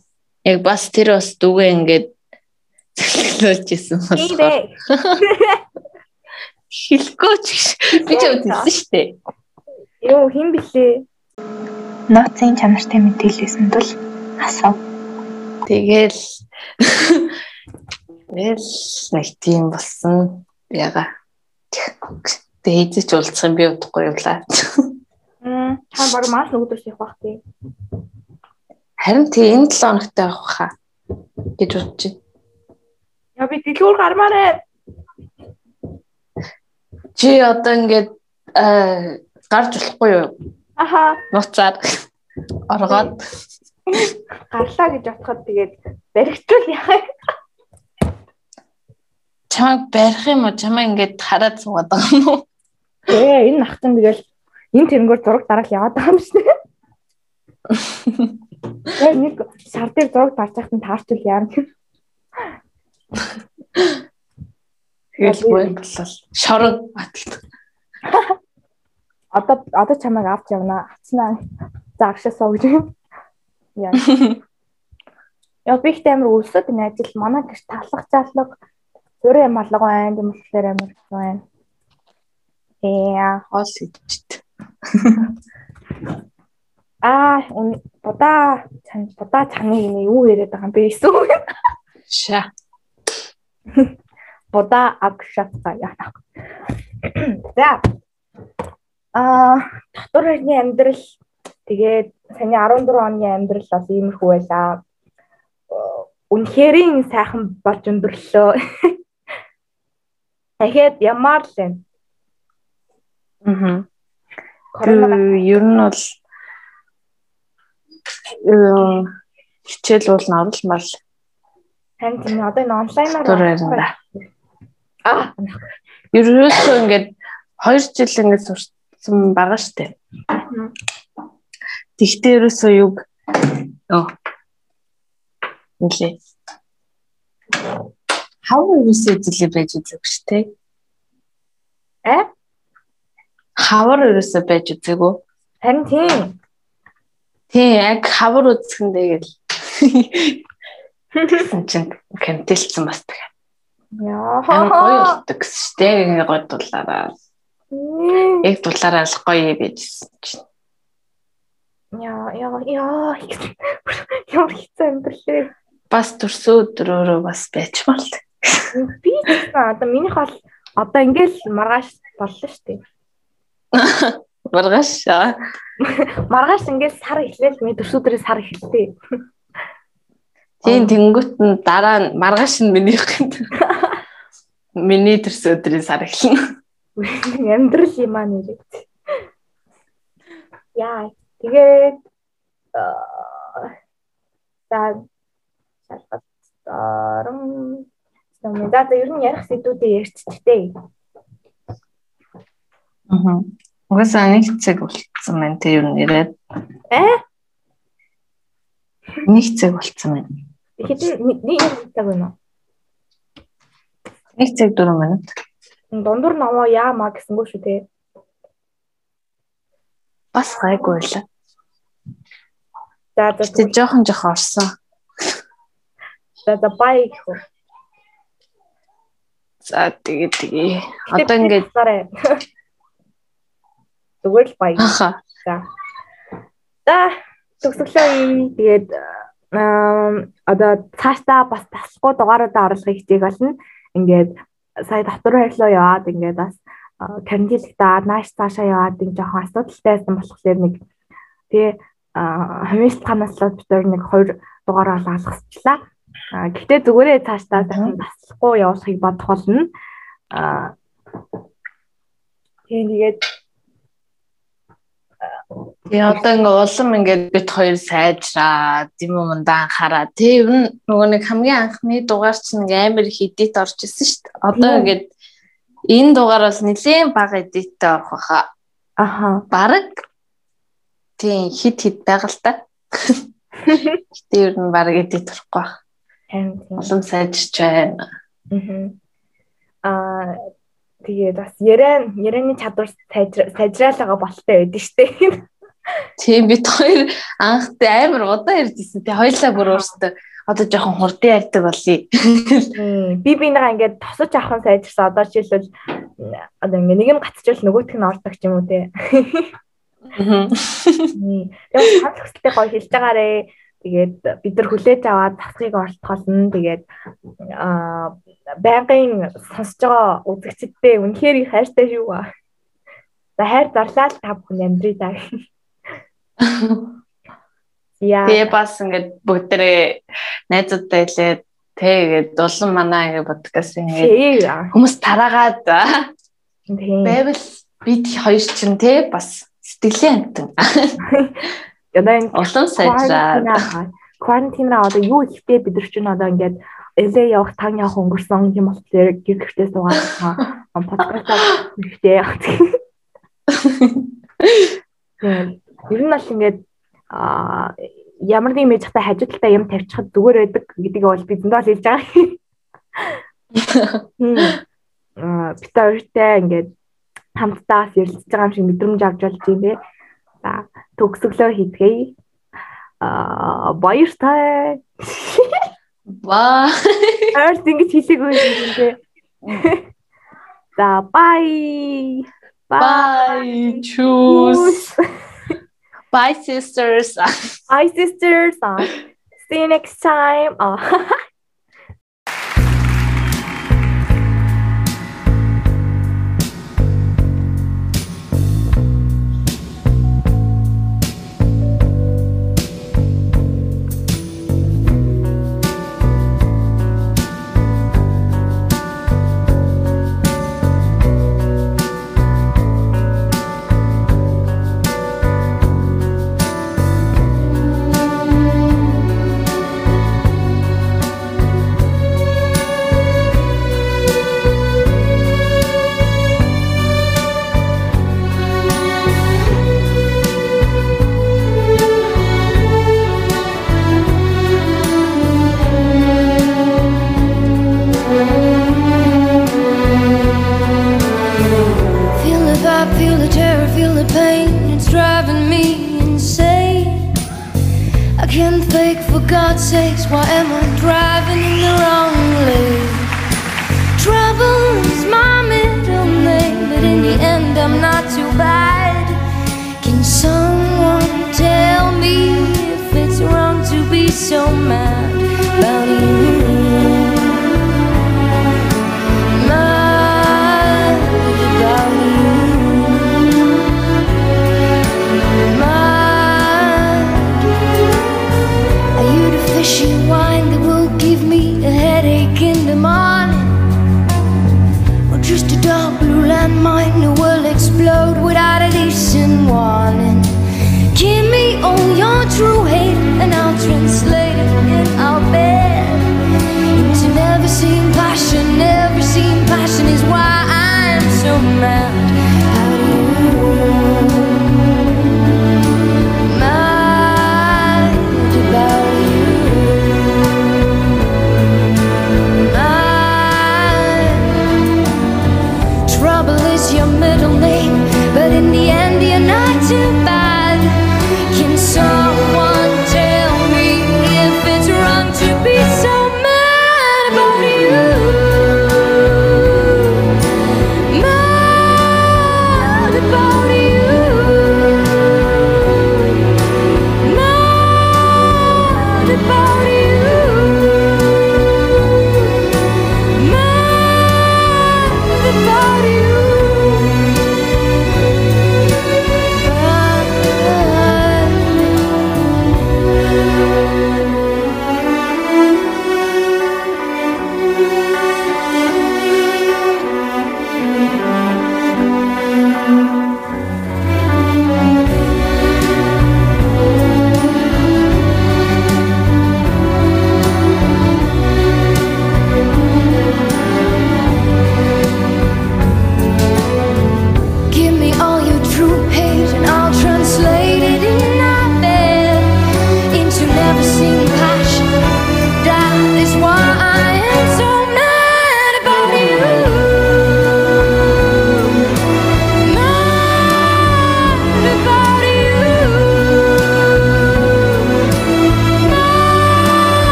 яг бас тэр бас дүүгээ ингээд цэглүүлж исэн болохоор *laughs* хэлэхгүй ч би ч үзсэн шүү дээ. Йоо хин блэ? Нууцын чанартай мэдээлэлсэн тул асуу. Тэгэл *laughs* Тэгэл нэг тийм болсон яга. Дээдэж уулзах юм би удахгүй явлаа. Мм та баг мас нөгөөдөөс явах бах тий. Харин тий энэ 7 хоногтой авах хаа гэж бодож байна. Яа би дэлгүүр гармаарэ. Чи одоо ингээд гарч болохгүй юу? Аха. Нуцаар оргоод гарлаа гэж бодоход тэгээд баригчвал яах чамайг барих юм уу? Чамайг ингээд хараад суугаад байгаа юм уу? Ээ энэ нахтан тэгэл энэ тэрнгөр зураг дараал яваад байгаа юм шиг. Яг нэг шар дээр зураг дарж байхад таарчвал яарна. Тэгэл боо болол. Шорон баталт. Одоо одоо чамайг авч явна. Авцнаа. За агшаасаа гэж юм. Яа. Яг би их амар өлсөд энэ ажил манай гэрт талах заллаг Зүрэ юм алга байна, тийм болохоор амар байна. Яа, хоол идчихэд. *laughs* Аа, будаа чан будаа чаны юм юу яриад байгаа юм бэ эсвэл? Ша. *laughs* Будаа агшатта яа. *clears throat* За. Аа, дотор хэрний амьдрал тэгээд саяны 14 оны амьдрал бас иймэрхүү байлаа. Үнэхэрийн сайхан болж өндөрлөө. *laughs* Дахиад ямар л юм. Аа. Ер нь бол хичээл бол оруулмал. Харин тийм одоо энэ онлайнаар аа ерөөсөө ингээд 2 жил ингээд сурсан байгаа штэ. Тэгтээ ерөөсөө юг оо нэлээ хавар ерөөсөө эзлээ байж үзэг шүү дээ. Хавар ерөөсөө байж үзээгүй. Харин тийм. Тийм яг хавар үзэхэндээ гэл. Тэгсэн чинь кантилсэн бас тэгээ. Яа. Гоё болдог гэсэн шүү дээ. Гоё дулаараа. Яг дулаараа л гоё байжсэн чинь. Яа, яа, яа. Ямар хэцүү амьдралээ. Бас төрсөө өдрөөрөө бас байчмаар л. Би ч одоо минийх бол одоо ингээл маргааш боллоо шүү дээ. *laughs* Маргааш. Маргааш ингээл сар эхлээл ми төрсөдрөө сар эхэлтээ. *laughs* Тийм тэнгуут нь дараа маргааш нь минийх гэнэ. Миний төрсөдрийн сар эхэлнэ. Амьдрал юм аа нэрээ. Яа, тэгээд за шалгал орон. За ер нь ярих сэдвүүдээ ярьчихтэй. Аа. Угаасаа нэг цаг болцсон байна те нь яриад. Э? Нэг цаг болцсон байна. Хэдэн нэг цаг байна уу? Нэг цаг 4 минут. Дундуур намаа яамаа гэсэнгөө шүү те. Бас гайгүй байлаа. За за Тэ жоохон жоохон орсон. За за бай гэх үү. За тэгээ тэгээ. Одоо ингээд зүгээр л аха. За. За төгсөглөө. Тэгээд одоо цаашдаа бас таслахгүй дугааруудаа оруулахыг хичээх болно. Ингээд сая дотор байрлал яваад ингээд бас карантинлэгтээ нааш цаашаа яваад нэг жоохон асуудалтай байсан болохоор нэг тэгээ хамишлаханаас л бид нэг хоёр дугаараа алгасчлаа. Гэхдээ зүгээрээ цаашдаа дахин таслахгүй явуулахыг бодох болно. Аа тэгээд Тэгээ одоо ингээ улам ингээд бит хоёр сайжраад юм ундаа анхаараа. Тэг ер нь нөгөө нэг хамгийн анхны дугаар чинь ингээ амар их эдит орж исэн шүү дээ. Одоо ингээд энэ дугаараас нэлээд бага эдиттэй орох баха. Аха. Бараг тийм хит хит та. *laughs* Гэтэ ер нь бараг эдит орохгүй бах. Тийм. Улам сайжирч байна. Аа тэгээд бас яран яраны чадвар сайжраалага болтой байдаг штеп. Тийм бид хоёр анхтай амар удаан ярьжсэн. Тэ хоёлаа бүр өөртөө одоо жоохон хурдан ярьдаг болъё. Би бинийгаа ингээд тосож авах нь сайжирсан. Одоо жишээлбэл одоо ингээд нэг юм гацчихвал нөгөөх нь ордог ч юм уу те. Тэгээд хандлах хөсөлтэй гоё хэлж байгаарэ. Тэгээд бид нар хүлээж аваад тасхыг ортголно. Тэгээд аа байнгын сонсож байгаа үзэгчдтэй үнэхээр их хайртай шүү. За хайр зарлаа л та бүхэн амьдрий даа. Яа. Тэгээ бас ингээд бүгдээрээ найзуудтай хэлээд тэгээд улам манаа ингээд подкаст ингээд хүмүүс тараагаад байвал бид хоёр чинь те бас сэтгэлийн амтан. *laughs* Одоо энэ улам сайжраад карантинаа одоо юу ихтэй бид нар чинь одоо ингээд LA явах тань явах өнгөрсөн юм болохоор гэр гэртээ суугаад подкастаа ихтэй явах. Тэгээд ер нь бол ингээд а ямар нэг мэж хата хажуу талдаа юм тавьчихад зүгээр байдаг гэдгийг бол бидэнд бол хэлж байгаа. Аа *laughs* бид хоёртай ингээд хамтдаа ярилцж байгаа юм шиг мэдрэмж авч болж байна те. За төгсгөлөө хийдгээе. Аа баяртай. Баа. Ард ингэж хэлээгүй юм те. За bye. Bye. Choose. Bye sisters. Bye sisters. See you next time.